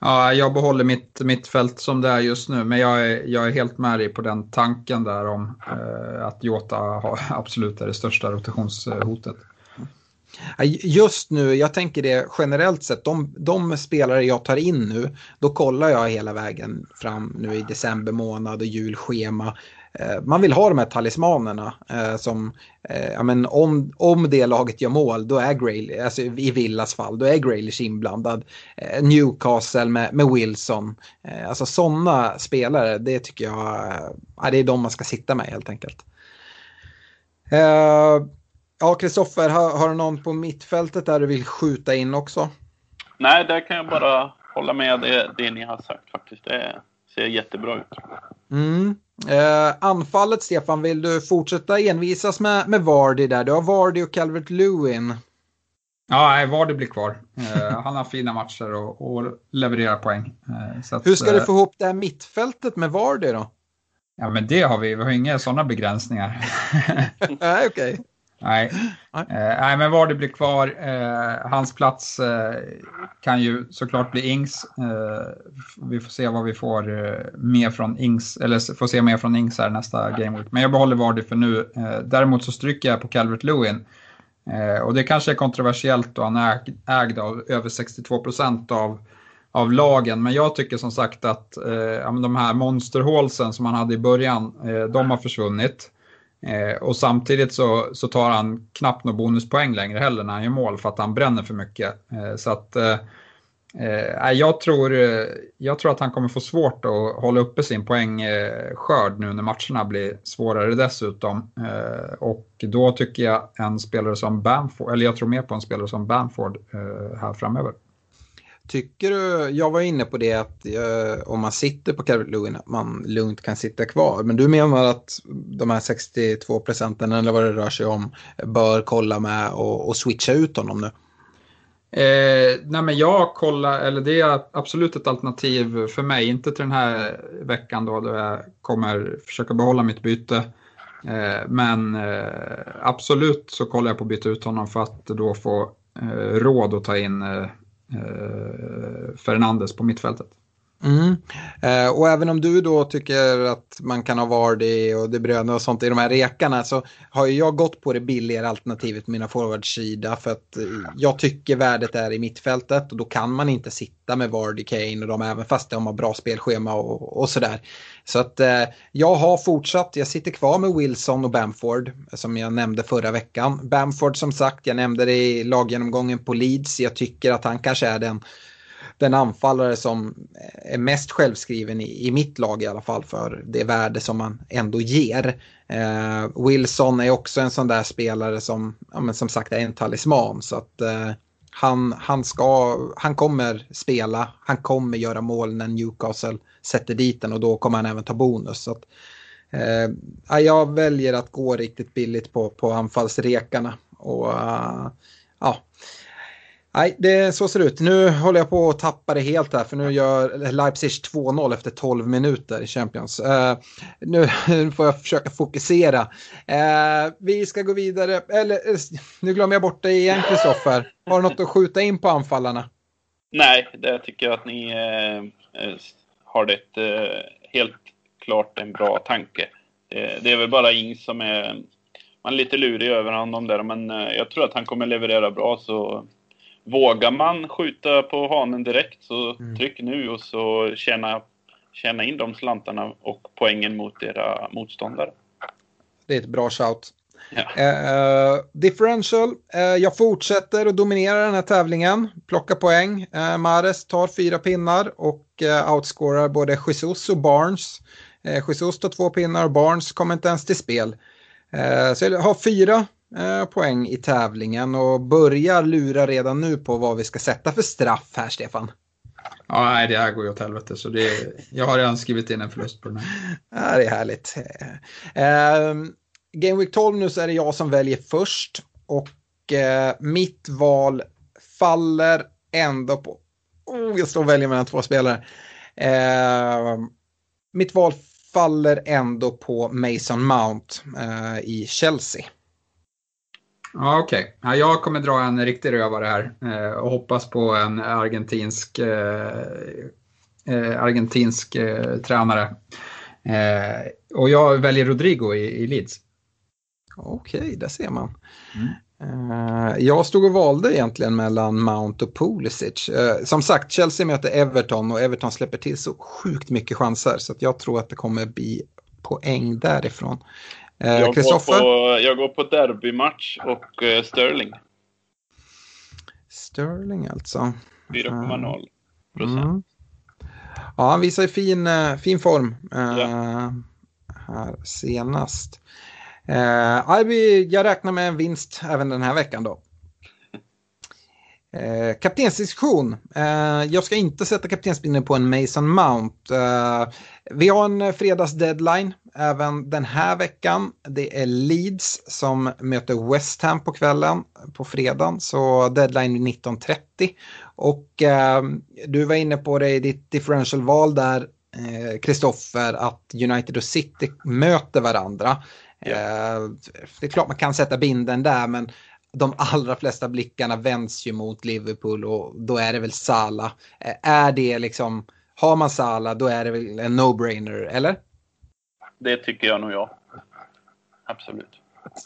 C: Ja, jag behåller mitt mittfält som det är just nu, men jag är, jag är helt med dig på den tanken där om eh, att Jota har, absolut är det största rotationshotet.
B: Just nu, jag tänker det generellt sett, de, de, spelare jag tar in nu, då kollar jag hela vägen fram nu i december månad och julschema. Eh, man vill ha de här talismanerna eh, som, eh, ja men om, om det laget gör mål, då är Grailish, alltså i Villas fall, då är Graylish inblandad. Newcastle med, med Wilson, alltså sådana spelare, det tycker jag, ja, det är de man ska sitta med helt enkelt. Ja, Kristoffer, har, har, du någon på mittfältet där du vill skjuta in också?
D: Nej, där kan jag bara hålla med det, det ni har sagt faktiskt. Det ser jättebra ut.
B: Mm. Eh, anfallet, Stefan, vill du fortsätta envisas med, med Vardy där? Du har Vardy och Calvert Lewin.
C: Ja, nej, Vardy blir kvar. Eh, han har fina matcher och, och levererar poäng.
B: Eh, att, Hur ska du eh, få ihop det här mittfältet med Vardy då?
C: Ja, men det har vi. Vi har inga sådana begränsningar.
B: nej, okej. Okay.
C: Nej. nej. Eh, nej, men Vardy blir kvar. Eh, hans plats eh, kan ju såklart bli Ings. Eh, vi får se vad vi får eh, mer från Ings, eller får se mer från Ings här nästa Game Week. Men jag behåller Vardy för nu. Eh, däremot så stryker jag på Calvert Lewin. och det kanske är kontroversiellt då han är ägd av över 62 procent av av lagen. Men jag tycker som sagt att eh, de här monsterhålsen som han hade i början, eh, de har försvunnit. Eh, och samtidigt så, så tar han knappt några bonuspoäng längre heller när han gör mål för att han bränner för mycket. Eh, så att eh, Eh, jag, tror, eh, jag tror att han kommer få svårt att hålla uppe sin poängskörd nu när matcherna blir svårare dessutom. Eh, och då tycker jag en spelare som Bamford, eller jag tror mer på en spelare som Bamford eh, här framöver.
B: Tycker du, jag var inne på det att eh, om man sitter på Calvert Lewin att man lugnt kan sitta kvar. Men du menar att de här 62 procenten eller vad det rör sig om bör kolla med och, och switcha ut honom nu?
C: Eh, nej men jag kollar, eller det är absolut ett alternativ för mig, inte till den här veckan då, då jag kommer försöka behålla mitt byte. Eh, men eh, absolut så kollar jag på att byta ut honom för att då få eh, råd att ta in eh, eh, Fernandes på mittfältet.
B: Mm. Eh, och även om du då tycker att man kan ha Vardy och De Bruyne och sånt i de här rekarna så har jag gått på det billigare alternativet med mina forwardsida för att eh, jag tycker värdet är i mittfältet och då kan man inte sitta med Vardy, Kane och de även fast de har bra spelschema och, och sådär. Så att eh, jag har fortsatt, jag sitter kvar med Wilson och Bamford som jag nämnde förra veckan. Bamford som sagt, jag nämnde det i laggenomgången på Leeds, jag tycker att han kanske är den den anfallare som är mest självskriven i, i mitt lag i alla fall för det värde som man ändå ger. Eh, Wilson är också en sån där spelare som, ja, men som sagt är en talisman så att eh, han, han, ska, han kommer spela, han kommer göra mål när Newcastle sätter dit den och då kommer han även ta bonus. Så att, eh, jag väljer att gå riktigt billigt på, på anfallsrekarna. Och, uh, ja, Nej, det, så ser det ut. Nu håller jag på att tappa det helt här för nu gör Leipzig 2-0 efter 12 minuter i Champions. Uh, nu, får jag försöka fokusera. Uh, vi ska gå vidare, eller eh, nu glömmer jag bort dig igen Kristoffer. Har du något att skjuta in på anfallarna?
D: Nej, det tycker jag att ni har det helt klart en bra tanke. det är väl bara Ings som är, man är lite lurig över honom där, men jag tror att han kommer leverera bra så vågar man skjuta på hanen direkt så mm. tryck nu och så tjäna, tjäna in de slantarna och poängen mot era motståndare.
B: Det är ett bra shout. Ja. Uh, differential. Uh, jag fortsätter att dominera den här tävlingen. Plocka poäng. Uh, Mares tar fyra pinnar och uh, outscorar både Jesus och Barnes. Uh, Jesus tar två pinnar och Barnes kommer inte ens till spel. så jag har fyra Eh, poäng i tävlingen och börjar lura redan nu på vad vi ska sätta för straff här, Stefan.
C: Ja, nej, det här går ju åt helvete. Så det, jag har redan skrivit in en förlust på den här.
B: Ja, det är härligt. Eh, Game Week 12 nu så är det jag som väljer först. Och eh, mitt val faller ändå på... Oh, jag står och väljer mellan två spelare. Eh, mitt val faller ändå på Mason Mount eh, i Chelsea.
C: Ja, Okej, okay. ja, jag kommer dra en riktig rövare här eh, och hoppas på en argentinsk, eh, eh argentinsk eh, tränare. Eh, och jag väljer Rodrigo i, i Leeds.
B: Okej, okay, där ser man. Mm. Uh, jag stod och valde egentligen mellan Mount och Pulisic. Som sagt, Chelsea möter Everton och Everton släpper till så sjukt mycket chanser så jag tror att det kommer bli poäng därifrån.
D: Eh, jag, går på, jag går på derbymatch och uh, Sterling.
B: Sterling alltså.
D: 4,0 procent. Mm.
B: Ja, han visar fin, uh, fin form ja. här senast. Uh, jag räknar med en vinst även den här veckan då. Eh, kaptensdiskussion. Eh, jag ska inte sätta kaptensbindeln på en Mason Mount. Eh, vi har en fredagsdeadline även den här veckan. Det är Leeds som möter West Ham på kvällen på fredagen. Så deadline 19.30. Och eh, du var inne på det i ditt differential-val där, Kristoffer, att United och City möter varandra. Ja. Eh, det är klart man kan sätta binden där, men de allra flesta blickarna vänds ju mot Liverpool och då är det väl Sala. Är det liksom, har man Sala då är det väl en no-brainer, eller?
D: Det tycker jag nog ja. Absolut.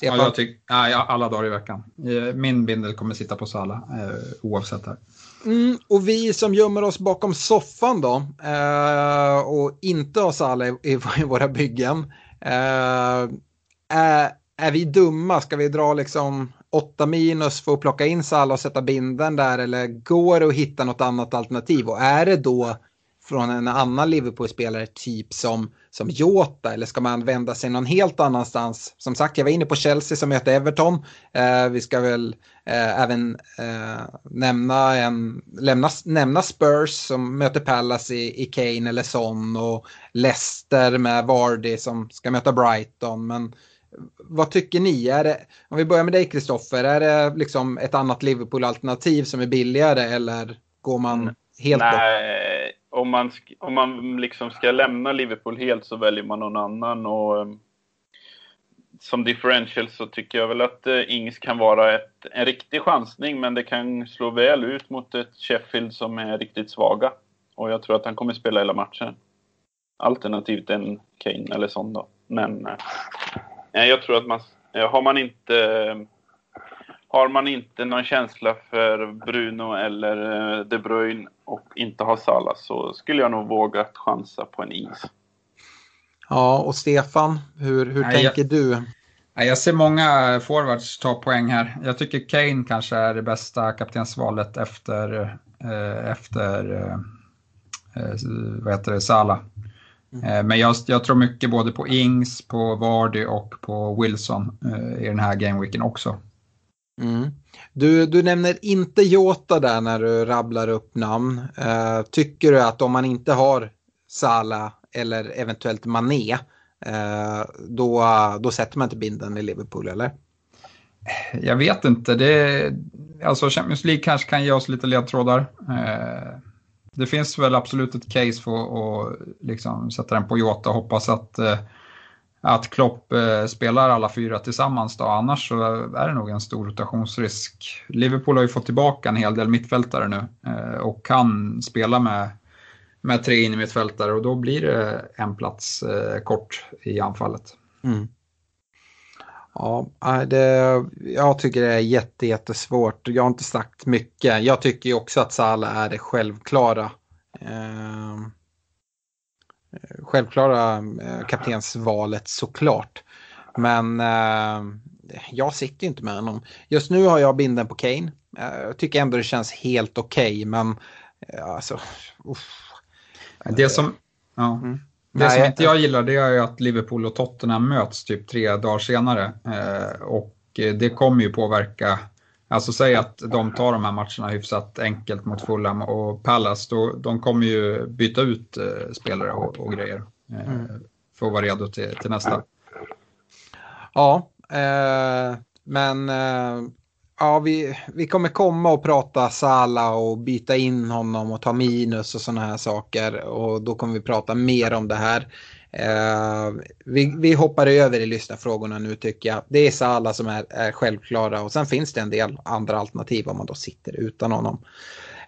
C: Ja, jag tyck, ja, alla dagar i veckan. Eh, min bindel kommer sitta på Sala eh, oavsett här.
B: Mm, och vi som gömmer oss bakom soffan då eh, och inte har Sala i, i våra byggen. Eh, är, är vi dumma? Ska vi dra liksom 8 minus för att plocka in Salah och sätta binden där eller går det att hitta något annat alternativ? Och är det då från en annan Liverpool-spelare typ som, som Jota eller ska man vända sig någon helt annanstans? Som sagt, jag var inne på Chelsea som möter Everton. Eh, vi ska väl eh, även eh, nämna, en, lämna, nämna Spurs som möter Palace i, i Kane eller Son och Leicester med Vardy som ska möta Brighton. Men vad tycker ni? Är det, om vi börjar med dig Kristoffer, är det liksom ett annat Liverpool-alternativ som är billigare eller går man helt
D: Nej, bort? Om man, om man liksom ska lämna Liverpool helt så väljer man någon annan. Och, ehm, som differential så tycker jag väl att eh, Ings kan vara ett, en riktig chansning men det kan slå väl ut mot ett Sheffield som är riktigt svaga. Och jag tror att han kommer spela hela matchen. Alternativt en Kane eller sån då. Men eh, jag tror att man, har man inte ehm, har man inte någon känsla för Bruno eller eh, De Bruyne och inte har Salah så skulle jag nog våga chansa på en is.
B: Ja, och Stefan, hur, hur Nej, tänker jag, du?
C: Jag ser många forwards ta poäng här. Jag tycker Kane kanske är det bästa kaptensvalet efter, eh, efter eh, vad heter det, Salah. Mm. Men jag, jag, tror mycket både på Ings, på Vardy och på Wilson eh, i den här gameweeken också.
B: Mm. Du, du nämner inte Jota där när du rabblar upp namn. Uh, tycker du att om man inte har Sala eller eventuellt Mané, uh, då, då sätter man inte binden i Liverpool eller?
C: Jag vet inte. Det, alltså Champions League kanske kan ge oss lite ledtrådar. Uh, det finns väl absolut ett case för att liksom sätta den på Jota och hoppas att, att Klopp eh, spelar alla fyra tillsammans. Då. Annars så är det nog en stor rotationsrisk. Liverpool har ju fått tillbaka en hel del mittfältare nu eh, och kan spela med, med tre in i mittfältare och då blir det en plats eh, kort i anfallet. Mm.
B: Ja, det, jag tycker det är jätte, jättesvårt. Jag har inte sagt mycket. Jag tycker ju också att Salah är det självklara. Eh, självklara eh, kaptensvalet såklart. Men eh, jag sitter inte med honom. Just nu har jag binden på Kane. Eh, jag tycker ändå det känns helt okej, okay, men eh, alltså... Uff.
C: Det som... Ja. Mm. Det som inte jag gillar det är ju att Liverpool och Tottenham möts typ tre dagar senare. Eh, och det kommer ju påverka, alltså säg att de tar de här matcherna hyfsat enkelt mot Fulham och Palace, då, de kommer ju byta ut eh, spelare och, och grejer eh, mm. för att vara redo till, till nästa.
B: Ja, eh, men ja, vi, vi kommer komma och prata Sala och byta in honom och ta minus och sådana här saker. Och då kommer vi prata mer om det här. Uh, vi, vi hoppar över i lyssnarfrågorna nu tycker jag. Det är Sala som är, är självklara och sen finns det en del andra alternativ om man då sitter utan honom.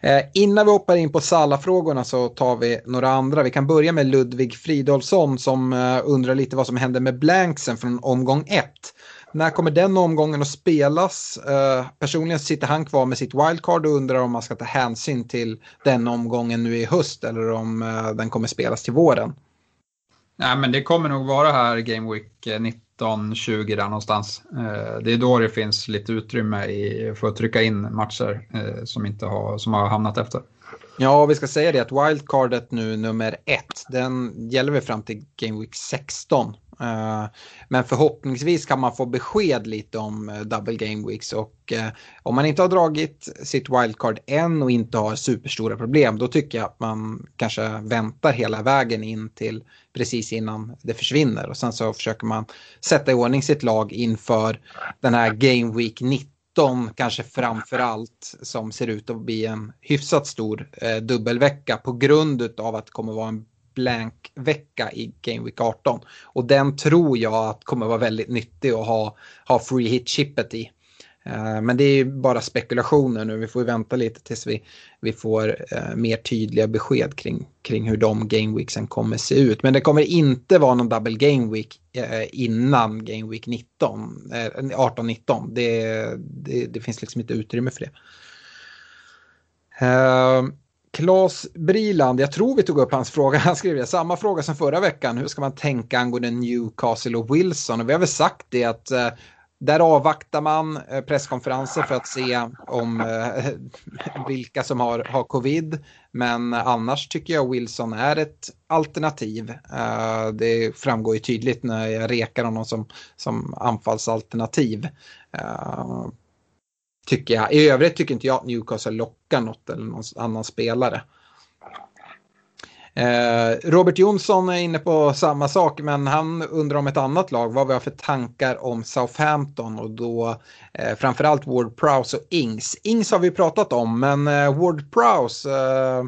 B: Uh, innan vi hoppar in på Sala-frågorna så tar vi några andra. Vi kan börja med Ludvig Fridolfsson som uh, undrar lite vad som hände med blanksen från omgång 1. När kommer den omgången att spelas? Uh, personligen sitter han kvar med sitt wildcard och undrar om man ska ta hänsyn till den omgången nu i höst eller om uh, den kommer spelas till våren.
C: Nej, men det kommer nog vara här Game Week eh, 19-20 där någonstans. Eh, det är då det finns lite utrymme i, för att trycka in matcher eh, som, inte har, som har hamnat efter.
B: Ja, vi ska säga det att wildcardet nu nummer ett, den gäller vi fram till Game Week 16. Men förhoppningsvis kan man få besked lite om double game weeks och om man inte har dragit sitt wildcard än och inte har superstora problem då tycker jag att man kanske väntar hela vägen in till precis innan det försvinner och sen så försöker man sätta i ordning sitt lag inför den här game week 19 kanske framför allt som ser ut att bli en hyfsat stor eh, dubbelvecka på grund av att det kommer vara en blank-vecka i Game Week 18. Och den tror jag att kommer vara väldigt nyttig att ha, ha free hit-chippet i. Eh, men det är ju bara spekulationer nu, vi får vänta lite tills vi, vi får eh, mer tydliga besked kring, kring hur de game weeksen kommer se ut. Men det kommer inte vara någon double game week eh, innan game week 19, 18-19. Det, det, det, finns liksom inte utrymme för det. Klas Briland, jag tror vi tog upp hans fråga. Han skrev det, samma fråga som förra veckan. Hur ska man tänka angående Newcastle och Wilson? Och vi har väl sagt det att eh, där avvaktar man eh, presskonferenser för att se om eh, vilka som har, har covid. Men annars tycker jag Wilson är ett alternativ. Eh, det framgår ju tydligt när jag rekar honom som, som anfallsalternativ. Eh, tycker jag. I övrigt tycker inte jag att Newcastle lockar något eller någon annan spelare. Eh, Robert Jonsson är inne på samma sak men han undrar om ett annat lag, vad vi har för tankar om Southampton och då eh, framförallt Ward Prowse och Ings. Ings har vi pratat om men eh, Ward Prowse, eh, eh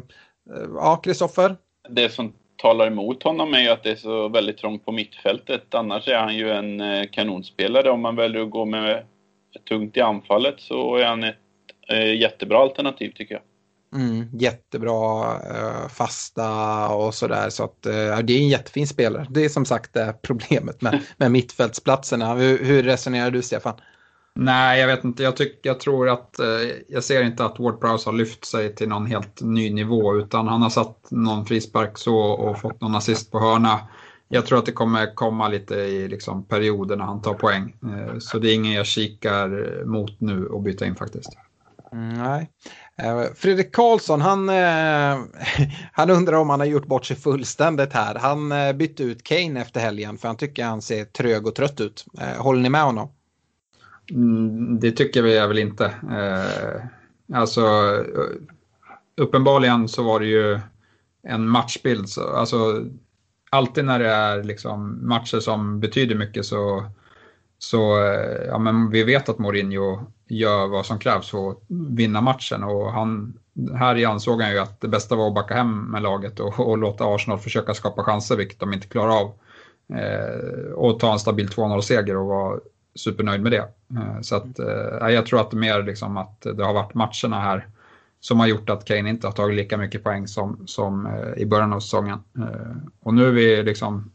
B: ja Kristoffer?
D: Det som talar emot honom är ju att det är så väldigt trångt på mittfältet. Annars är han ju en eh, kanonspelare. Om man väljer att gå med tungt i anfallet så är han ett jättebra alternativ tycker jag.
B: Mm, jättebra uh, fasta och sådär. Så att uh, det är en jättefin spelare. Det är som sagt det problemet med, med mittfältsplatserna. Hur, hur, resonerar du Stefan?
C: Nej, jag vet inte. Jag, tyck, jag tror att, uh, jag ser inte att Ward Prowse har lyft sig till någon helt ny nivå utan han har satt någon frispark så och fått någon assist på hörna. Jag tror att det kommer komma lite i liksom, perioder när han tar poäng. Så det är ingen jag kikar mot nu och byta in faktiskt.
B: Mm, nej. Eh, Fredrik Karlsson, han, eh, han undrar om han har gjort bort sig fullständigt här. Han eh, bytte ut Kane efter helgen för han tycker han ser trög och trött ut. Håller ni med honom?
C: Mm, det tycker vi väl inte. Alltså, uppenbarligen så var det ju en matchbild. Alltså, alltid när det är liksom matcher som betyder mycket så, så ja, men vi vet att Mourinho gör vad som krävs för att vinna matchen. Och han, här i ansåg han ju att det bästa var att backa hem med laget och, och låta Arsenal försöka skapa chanser, vilket de inte klarar av. Eh, och ta en stabil 2-0-seger och vara supernöjd med det. Eh, så att, eh, jag tror att det är mer liksom att det har varit matcherna här som har gjort att Kane inte har tagit lika mycket poäng som, som eh, i början av säsongen. Eh, och nu är vi liksom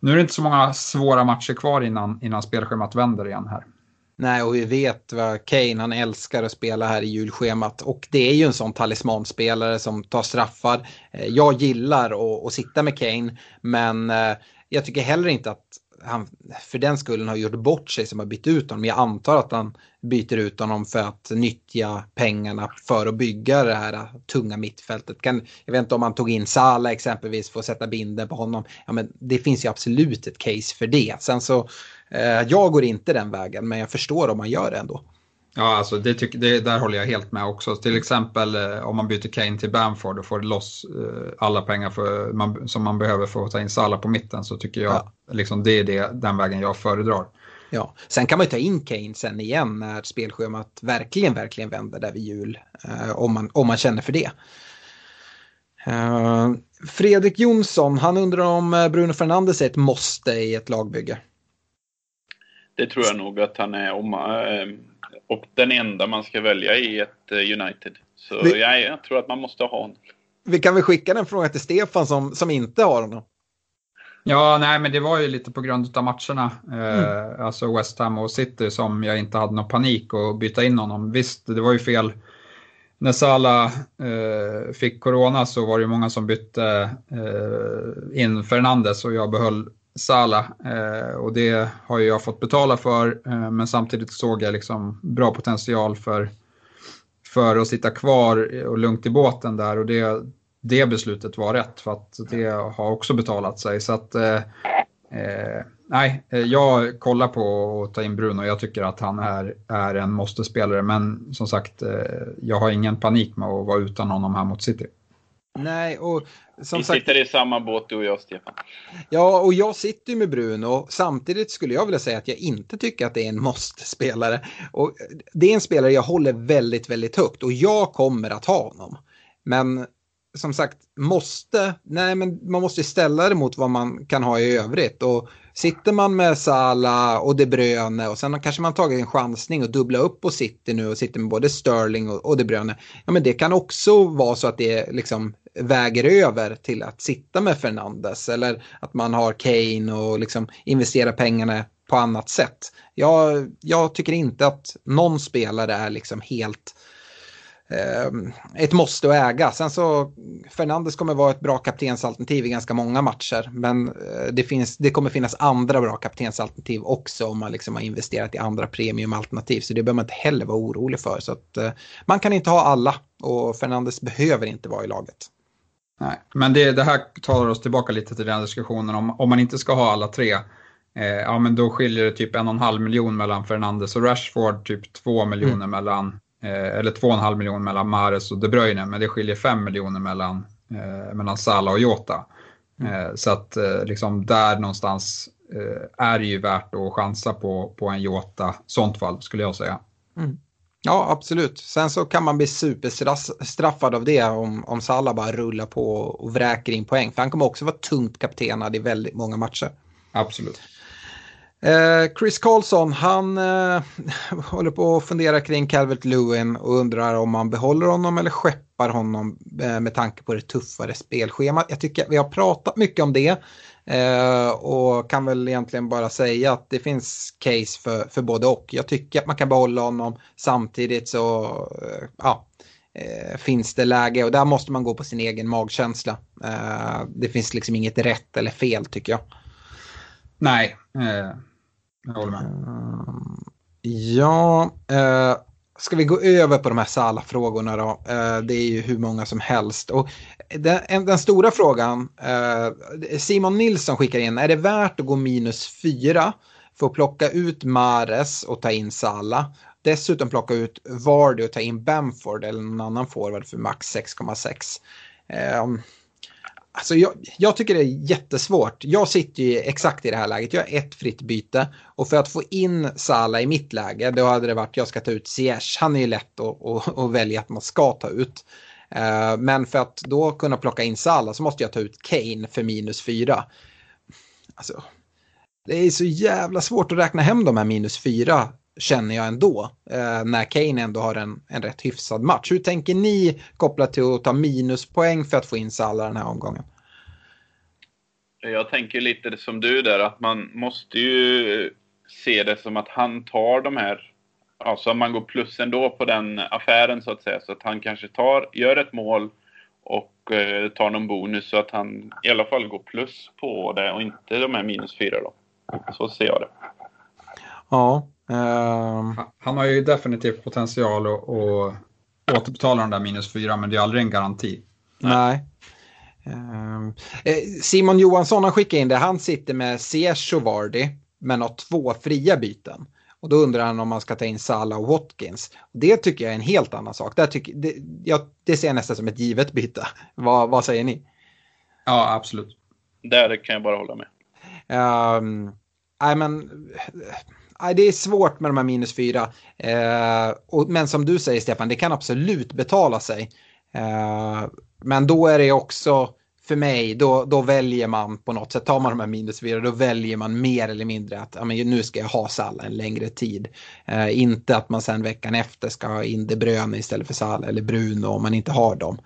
C: nu är det inte så många svåra matcher kvar innan, innan spelschemat vänder igen här.
B: Nej, och vi vet vad Kane, han älskar att spela här i julschemat. Och det är ju en sån talismanspelare som tar straffar. Eh, jag gillar att, att sitta med Kane, men eh, jag tycker heller inte att han för den skullen har gjort bort sig som har bytt ut honom. Jag antar att han byter ut honom för att nyttja pengarna för att bygga det här eh, tunga mittfältet. Kan, jag vet inte om han tog in Sala exempelvis för att sätta binden på honom. Ja, men det finns ju absolut ett case för det. Sen så Eh, jag går inte den vägen, men jag förstår om man gör det ändå.
C: Ja, alltså det, tyck, det där håller jag helt med också. Till exempel eh, om man byter Kane till Bamford och får loss eh, alla pengar för, man, som man behöver för att ta in Salah på mitten så tycker jag ja. liksom, det är det, den vägen jag föredrar.
B: Ja, sen kan man ju ta in Kane sen igen när spelschemat verkligen, verkligen vänder där vid jul. om, man, om man känner för det. Fredrik Jonsson, han undrar om Bruno Fernandes är ett måste i ett lagbygge.
D: Det tror jag nog att han är. Om, eh, och den enda man ska välja i ett eh, United. Så vi, ja, jag tror att man måste ha honom.
B: Vi kan väl skicka den frågan till Stefan som, som inte har honom.
C: Ja, nej, men det var ju lite på grund av matcherna. Eh, mm. Alltså West Ham och City som jag inte hade någon panik att byta in honom. Visst, det var ju fel. När Salah eh, fick corona så var det ju många som bytte eh, in Fernandes och jag behöll Sala eh, och det har jag fått betala för eh, men samtidigt såg jag liksom bra potential för, för att sitta kvar och lugnt i båten där och det, det beslutet var rätt för att det har också betalat sig. Så att, eh, eh nej, eh, jag kollar på att ta in Bruno. Jag tycker att han är, är en måste-spelare men som sagt, eh, jag har ingen panik med att vara utan honom här mot City.
B: Nej, och
D: som Vi sagt, sitter i samma båt du och jag, Stefan.
B: Ja, och jag sitter ju med Bruno. Samtidigt skulle jag vilja säga att jag inte tycker att det är en måste-spelare. Och det är en spelare jag håller väldigt, väldigt högt och jag kommer att ha honom. Men som sagt, måste, nej men man måste ställa det mot vad man kan ha i övrigt. Och sitter man med Sala och De Bruyne och sen kanske man tagit en chansning och dubbla upp på City nu och sitter med både Sterling och, och De Bruyne. Ja men det kan också vara så att det liksom väger över till att sitta med Fernandes eller att man har Kane och liksom investerar pengarna på annat sätt. Jag, jag tycker inte att någon spelare är liksom helt ehm, ett måste att äga. Sen så Fernandes kommer vara ett bra kaptensalternativ i ganska många matcher. Men eh, det, finns, det kommer finnas andra bra kaptensalternativ också om man liksom har investerat i andra premiumalternativ. Så det behöver man inte heller vara orolig för. Så att, eh, man kan inte ha alla och Fernandes behöver inte vara i laget.
C: Nej, men det, det här tar oss tillbaka lite till den diskussionen om, om man inte ska ha alla tre. Eh, ja men då skiljer det typ en och en halv miljon mellan Fernandes och Rashford, typ två miljoner mm. mellan Eh, eller 2,5 miljoner mellan Mares och De Bruyne, men det skiljer 5 miljoner mellan, eh, mellan Salah och Jota. Mm. Eh, så att liksom där någonstans är det ju värt att chansa på, på en Jota, sånt fall skulle jag säga.
B: Mm. Ja, absolut. Sen så kan man bli superstraffad av det om, om Salah bara rullar på och vräker in poäng. För han kommer också vara tungt kaptenad i väldigt många matcher.
C: Absolut.
B: Eh, Chris Carlson, han eh, håller på att fundera kring Calvert Lewin och undrar om man behåller honom eller skeppar honom eh, med tanke på det tuffare spelschemat. Jag tycker vi har pratat mycket om det eh, och kan väl egentligen bara säga att det finns case för, för både och. Jag tycker att man kan behålla honom samtidigt så eh, ja, eh, finns det läge och där måste man gå på sin egen magkänsla. det finns liksom inget rätt eller fel tycker jag.
C: Nej, jag håller med.
B: Ehm, ja, ska vi gå över på de här Sala-frågorna då? Eh, det är ju hur många som helst. Och den, den stora frågan, eh, Simon Nilsson skickar in, är det värt att gå minus fyra för att plocka ut Mares och ta in Sala? Dessutom plocka ut Vardy och ta in Bamford eller någon annan forward för max 6,6. Alltså jag, jag, tycker det är jättesvårt. Jag sitter ju exakt i det här läget. Jag har ett fritt byte. Och för att få in Sala i mitt läge, då hade det varit jag ska ta ut Ziyech. Han är ju lätt att, att, att välja att man ska ta ut. Eh, men för att då kunna plocka in Sala så måste jag ta ut Kane för minus fyra. Alltså, det är så jävla svårt att räkna hem de här minus fyra känner jag ändå. Eh, när Kane ändå har en, en rätt hyfsad match. Hur tänker ni kopplat till att ta minuspoäng för att få in Salah den här omgången?
D: Jag tänker lite som du där, att man måste ju se det som att han tar de här, alltså man går plus ändå på den affären så att säga, så att han kanske tar, gör ett mål och eh, tar någon bonus så att han i alla fall går plus på det och inte de här minus fyra då. Så ser jag det.
B: Ja,
C: Uh... Han har ju definitivt potential att, att återbetala de där minus fyra, men det är aldrig en garanti.
B: Nej. Uh... Simon Johansson har skickat in det. Han sitter med Ziyech och Vardy, men har två fria byten. Och då undrar han om man ska ta in Salah och Watkins. Det tycker jag är en helt annan sak. Det, tycker, det, jag, det ser jag nästan som ett givet byte. vad, vad säger ni?
D: Ja, absolut. Där kan jag bara hålla med.
B: Um, nej, men det är svårt med de här minus fyra. Eh, och, men som du säger Stefan, det kan absolut betala sig. Eh, men då är det också, för mig, då, då väljer man på något sätt, tar man de här minus fyra, då väljer man mer eller mindre att ja, men nu ska jag ha Salah en längre tid. Eh, inte att man sen veckan efter ska ha in De Bruyne istället för Salah eller Bruno om man inte har dem.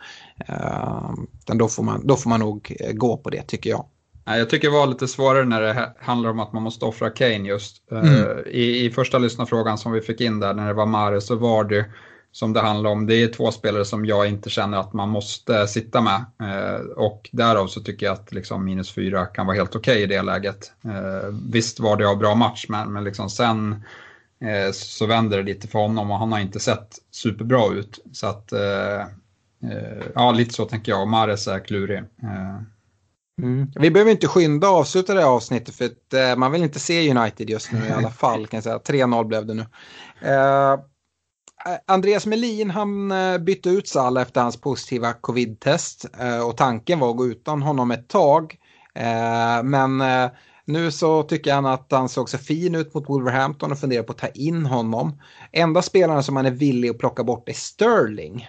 B: Eh, då, får man, då får man nog eh, gå på det tycker jag.
C: Jag tycker det var lite svårare när det handlar om att man måste offra Kane just. Eh, mm. I, I första lyssnarfrågan som vi fick in där när det var Mares och Vardy som det handlar om. Det är två spelare som jag inte känner att man måste sitta med. Eh, och därav så tycker jag att liksom minus fyra kan vara helt okej okay i det läget. Eh, visst var det av bra match men, men liksom sen så vänder det lite för honom och han har inte sett superbra ut. Så att, ja lite så tänker jag och Mares är klurig.
B: Mm. Vi behöver inte skynda och avsluta det här avsnittet för att eh, man vill inte se United just nu i alla fall. kan jag säga. 3-0 blev det nu. Eh, Andreas Melin han eh, bytte ut Salah efter hans positiva covid-test eh, och tanken var att gå utan honom ett tag. Eh, men eh, nu så tycker han att han såg så fin ut mot Wolverhampton och funderar på att ta in honom. Enda spelaren som han är villig att plocka bort är Sterling.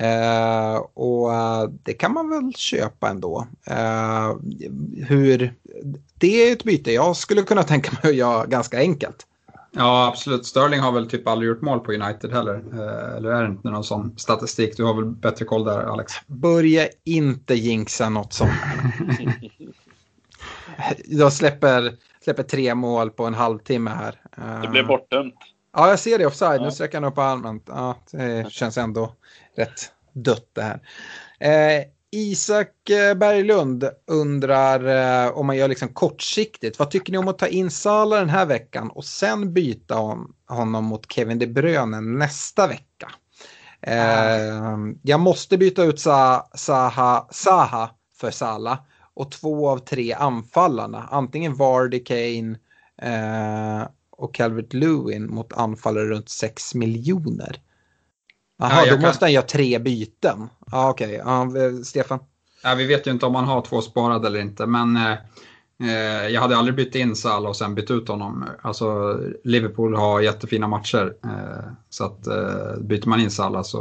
B: Uh, och uh, det kan man väl köpa ändå. Uh, hur, det är ett byte jag skulle kunna tänka mig att göra ganska enkelt.
C: Ja, absolut. Sterling har väl typ aldrig gjort mål på United heller. Eller är det inte någon sån statistik? Du har väl bättre koll där, Alex?
B: Börja inte jinxa något sånt. jag släpper, släpper tre mål på en halvtimme här.
D: Det blev bortdömt.
B: Ja, jag ser det offside. Ja. Nu sträcker han upp armen. Ja, det känns ändå rätt dött det här. Eh, Isak eh, Berglund undrar eh, om man gör liksom kortsiktigt. Vad tycker ni om att ta in Sala den här veckan och sen byta hon, honom mot Kevin De Bruyne nästa vecka? Eh, jag måste byta ut Sa, Saha, Saha för Sala och två av tre anfallarna, antingen Vardy, Kane eh, och Calvert Lewin mot anfallare runt 6 miljoner. Jaha, ja, då kan... måste han göra tre byten. Ja, Okej, okay. ja, Stefan?
C: Ja, vi vet ju inte om han har två sparade eller inte, men eh, eh, jag hade aldrig bytt in Salah och sen bytt ut honom. Alltså, Liverpool har jättefina matcher, eh, så att eh, byter man in Salah så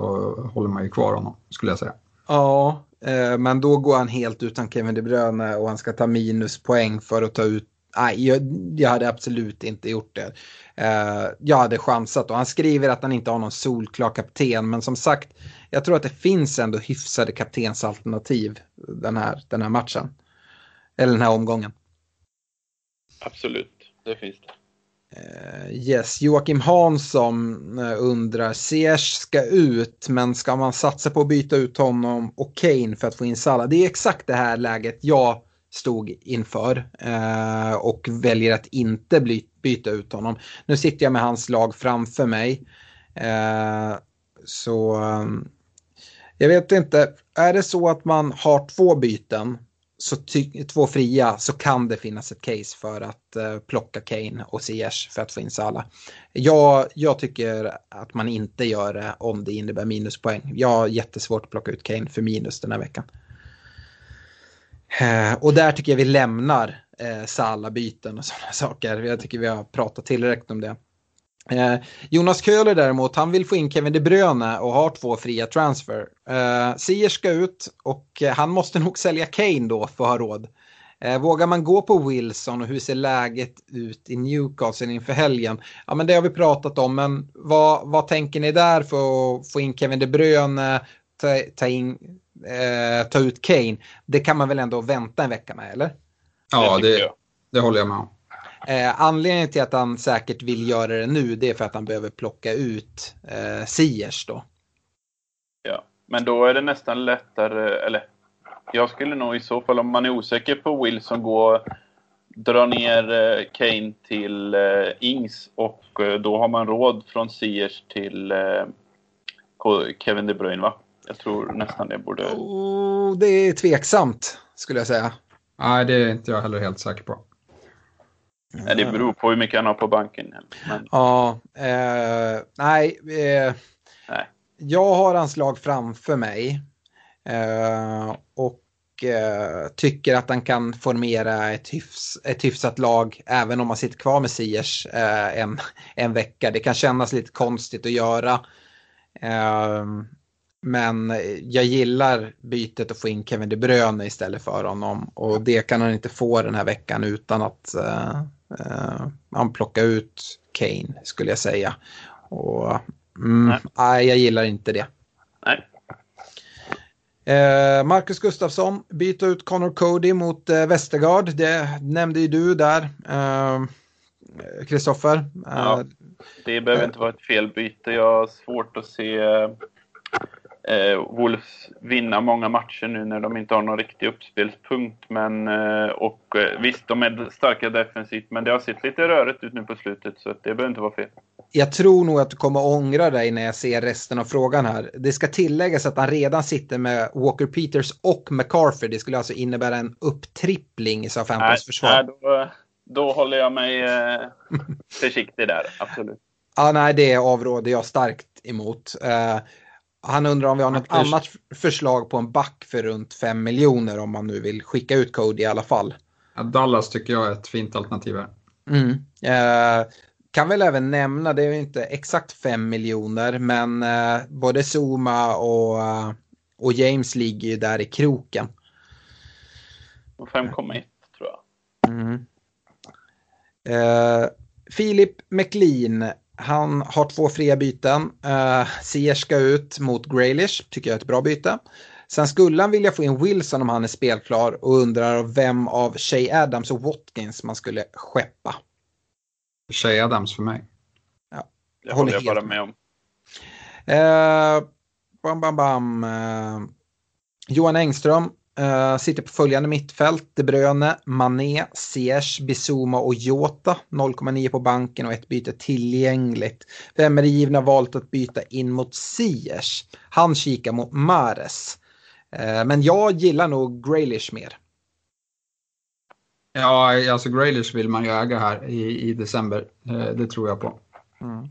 C: håller man ju kvar honom, skulle jag säga.
B: Ja, eh, men då går han helt utan Kevin De Bruyne och han ska ta minuspoäng för att ta ut Nej, jag, jag, hade absolut inte gjort det. Uh, jag hade chansat och han skriver att han inte har någon solklar kapten. Men som sagt, jag tror att det finns ändå hyfsade kaptensalternativ den här, den här matchen. Eller den här omgången.
D: Absolut, det finns det.
B: Uh, yes, Joakim Hansson uh, undrar, Ziyech ska ut, men ska man satsa på att byta ut honom och Kane för att få in Salah? Det är exakt det här läget jag stod inför eh, och väljer att inte bli, byta ut honom. Nu sitter jag med hans lag framför mig. Eh, så eh, jag vet inte, är det så att man har två byten, så två fria, så kan det finnas ett case för att eh, plocka Kane och Ziyech för att få in Salah. Jag, jag tycker att man inte gör det om det innebär minuspoäng. Jag har jättesvårt att plocka ut Kane för minus den här veckan. Eh, och där tycker jag vi lämnar eh, Sala-byten och sådana saker. Jag tycker vi har pratat tillräckligt om det. Eh, Jonas Köhler däremot, han vill få in Kevin De Bruyne och har två fria transfer. Eh, Sier ska ut och eh, han måste nog sälja Kane då för att ha råd. Eh, vågar man gå på Wilson och hur ser läget ut i Newcastle inför helgen? Ja men det har vi pratat om, men vad, vad tänker ni där för att få in Kevin De Bruyne, ta, ta in eh, ta ut Kane, det kan man väl ändå vänta en vecka med, eller?
C: Ja, det, det håller jag med om.
B: Eh, anledningen till att han säkert vill göra det nu det är för att han behöver plocka ut eh, Siers då.
D: Ja, men då är det nästan lättare, eller jag skulle nog i så fall om man är osäker på Wilson gå dra ner eh, Kane till eh, Ings och eh, då har man råd från Siers till eh, Kevin De Bruyne va? Jag tror nästan det borde...
B: Oh, det är tveksamt, skulle jag säga.
C: Nej, det är inte jag heller helt säker på.
D: Nej, det beror på hur mycket han har på banken.
B: Men... Ja, eh, nej, eh, nej. Jag har hans lag framför mig. Eh, och eh, tycker att han kan formera ett, hyfs, ett hyfsat lag även om man sitter kvar med Siers eh, en, en vecka. Det kan kännas lite konstigt att göra. Eh, men jag gillar bytet att få in Kevin De Bruyne istället för honom. Och det kan han inte få den här veckan utan att uh, uh, han plockar ut Kane skulle jag säga. Och mm, nej. nej. jag gillar inte det.
D: Nej.
B: Uh, Marcus Gustafsson, byta ut Connor Cody mot uh, Westergaard. Det nämnde ju du där, Kristoffer.
D: ja, det behöver inte vara ett felbyte. Jag har svårt att se eh, Wolves vinna många matcher nu när de inte har någon riktig uppspelspunkt. Men, eh, och eh, visst, de är starka defensivt, men det har sett lite rörigt ut nu på slutet så det behöver inte vara fel.
B: Jag tror nog att du kommer ångra dig när jag ser resten av frågan här. Det ska tilläggas att han redan sitter med Walker Peters och McCarthy. Det skulle alltså innebära en upptrippling i Southamptons försvar.
D: Nej, då, då håller jag mig eh, försiktig där, absolut.
B: Ja, nej, det avråder jag starkt emot. Han undrar om vi har något Först. annat förslag på en back för runt 5 miljoner om man nu vill skicka ut Cody i alla fall.
C: Dallas tycker jag är ett fint alternativ här.
B: Mm. Eh, kan väl även nämna, det är inte exakt 5 miljoner, men eh, både Zuma och, uh, och James ligger ju där i kroken.
D: 5,1 tror jag. Mm.
B: Eh, Filip McLean han har två fria byten. Uh, Sier ska ut mot Graylish, tycker jag är ett bra byte. Sen skulle han vilja få in Wilson om han är spelklar och undrar vem av Shay Adams och Watkins man skulle skeppa.
C: Shay Adams för mig.
B: Ja.
D: Det håller jag bara med om.
B: Eh, bam, bam, bam. Eh, Johan Engström uh, sitter på följande mittfält. De Bruyne, Mané, Ziyech, Bissouma och Jota. 0,9 på banken och ett byte tillgängligt. Vem är det givna valt att byta in mot Ziyech? Han kikar mot Mares. Uh, men jag gillar nog Graylish mer.
C: Ja, alltså Graylish vill man ju äga här i, i december. Uh, det tror jag på. Mm.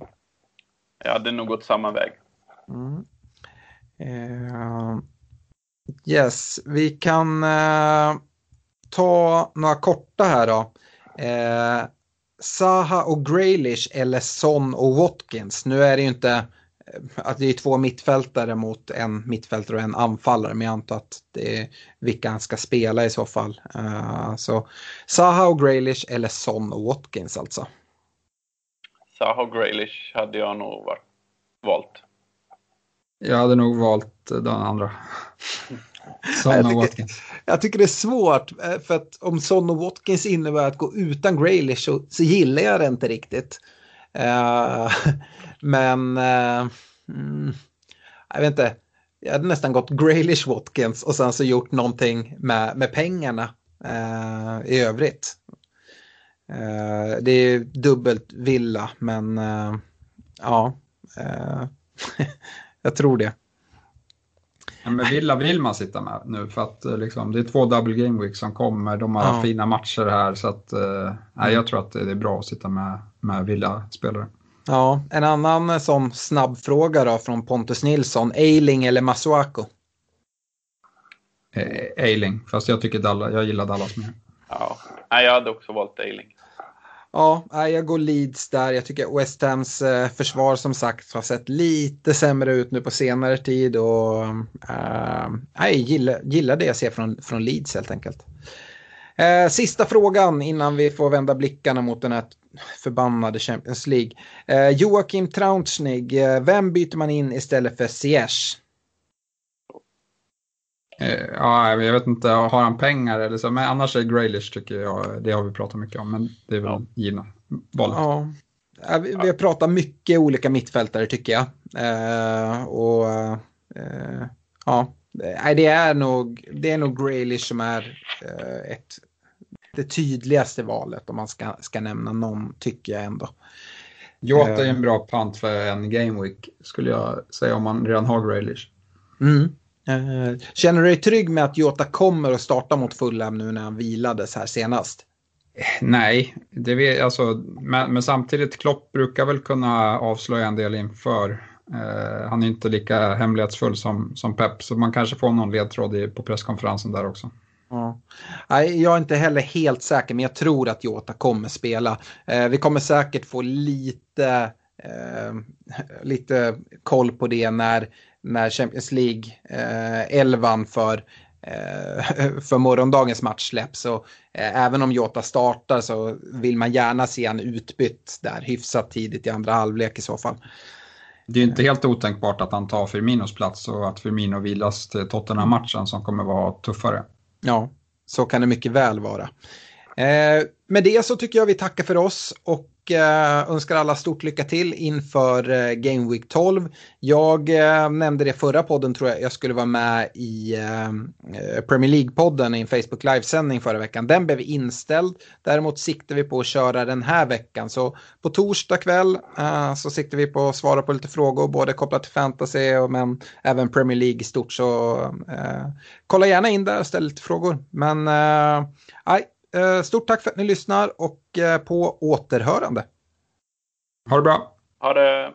D: Jag hade nog gått samma väg.
B: Mm. Yes, vi kan eh, ta några korta här då. Eh, Saha och Graylish eller Son och Watkins. Nu är det ju inte eh, att det är två mittfältare mot en mittfältare och en anfallare, men jag antar att det är vilka han ska spela i så fall. Uh, så Saha och Graylish eller Son och Watkins alltså.
D: Saha och Graylish hade jag nog varit, valt.
C: Jag hade nog valt den andra.
B: Son jag, tycker, jag tycker det är svårt, eh, för att om Son och Watkins innebär att gå utan Graylish så, så gillar jag det inte riktigt. Uh, men, uh, mm, jag vet inte, jag hade nästan gått Graylish Watkins och sen så gjort någonting med, med pengarna uh, i övrigt. det är dubbelt villa, men ja, jag tror det.
C: Ja, men Villa vill man sitta med nu för att eh, liksom, det är två double game week som kommer. De har ja. fina matcher här så att eh, mm. jag tror att det är bra att sitta med, med Villa-spelare.
B: Ja, en annan eh, som snabbfråga då från Pontus Nilsson. Eiling eller Masuako?
C: Eiling, fast jag tycker Dallas, jag gillar Dallas mer.
D: Ja, jag hade också valt Eiling.
B: Ja, jag går Leeds där. Jag tycker West Hams eh, försvar som sagt har sett lite sämre ut nu på senare tid och äh, jag gillar, gillar det jag ser från, från Leeds helt enkelt. Äh, sista frågan innan vi får vända blickarna mot den här förbannade Champions League. Äh, Joakim Traunsnig, vem byter man in istället för Ziyech?
C: Eh, ja, jag vet inte, har han pengar eller så, men annars är Graylish tycker jag, det har vi pratat mycket om, men det är väl ja. givna valet.
B: Ja. Vi, vi har pratat mycket olika mittfältare tycker jag. Eh, och eh, ja, det är nog, det är nog Graylish som är eh, ett, det tydligaste valet om man ska, ska nämna någon, tycker jag ändå.
C: Jota är en eh. bra pant för en game week, skulle jag säga om man redan har Graylish.
B: Mm. Eh, känner du dig trygg med att Jota kommer att starta mot Fulham nu när han vilades här senast?
C: Nej, det vet, alltså, men, men, samtidigt Klopp brukar väl kunna avslöja en del inför. Eh, han är inte lika hemlighetsfull som, som Pep, så man kanske får någon ledtråd i, på presskonferensen där också.
B: Ja. Nej, jag är inte heller helt säker, men jag tror att Jota kommer spela. Eh, vi kommer säkert få lite, eh, lite koll på det när när Champions League-elvan eh, för, eh, för morgondagens match släpps. Så, eh, även om Jota startar så vill man gärna se han utbytt där hyfsat tidigt i andra halvlek i så fall.
C: Det är inte helt otänkbart att han tar Firminos plats och att Firmino vilas till Tottenham-matchen som kommer vara tuffare.
B: Ja, så kan det mycket väl vara. Eh, med det så tycker jag vi tackar för oss och Eh, önskar alla stort lycka till inför eh, Game Week 12. Jag eh, nämnde det förra podden tror jag jag skulle vara med i Premier League-podden i en Facebook Live-sändning förra veckan. Den blev inställd. Däremot siktar vi på att köra den här veckan. Så på torsdag kväll så siktar vi på att svara på lite frågor, både kopplat till fantasy men även Premier League i stort. Så kolla gärna in där och ställ lite frågor. Men nej, stort tack för att ni lyssnar och eh, på återhörande.
C: Ha det bra.
D: Ha det.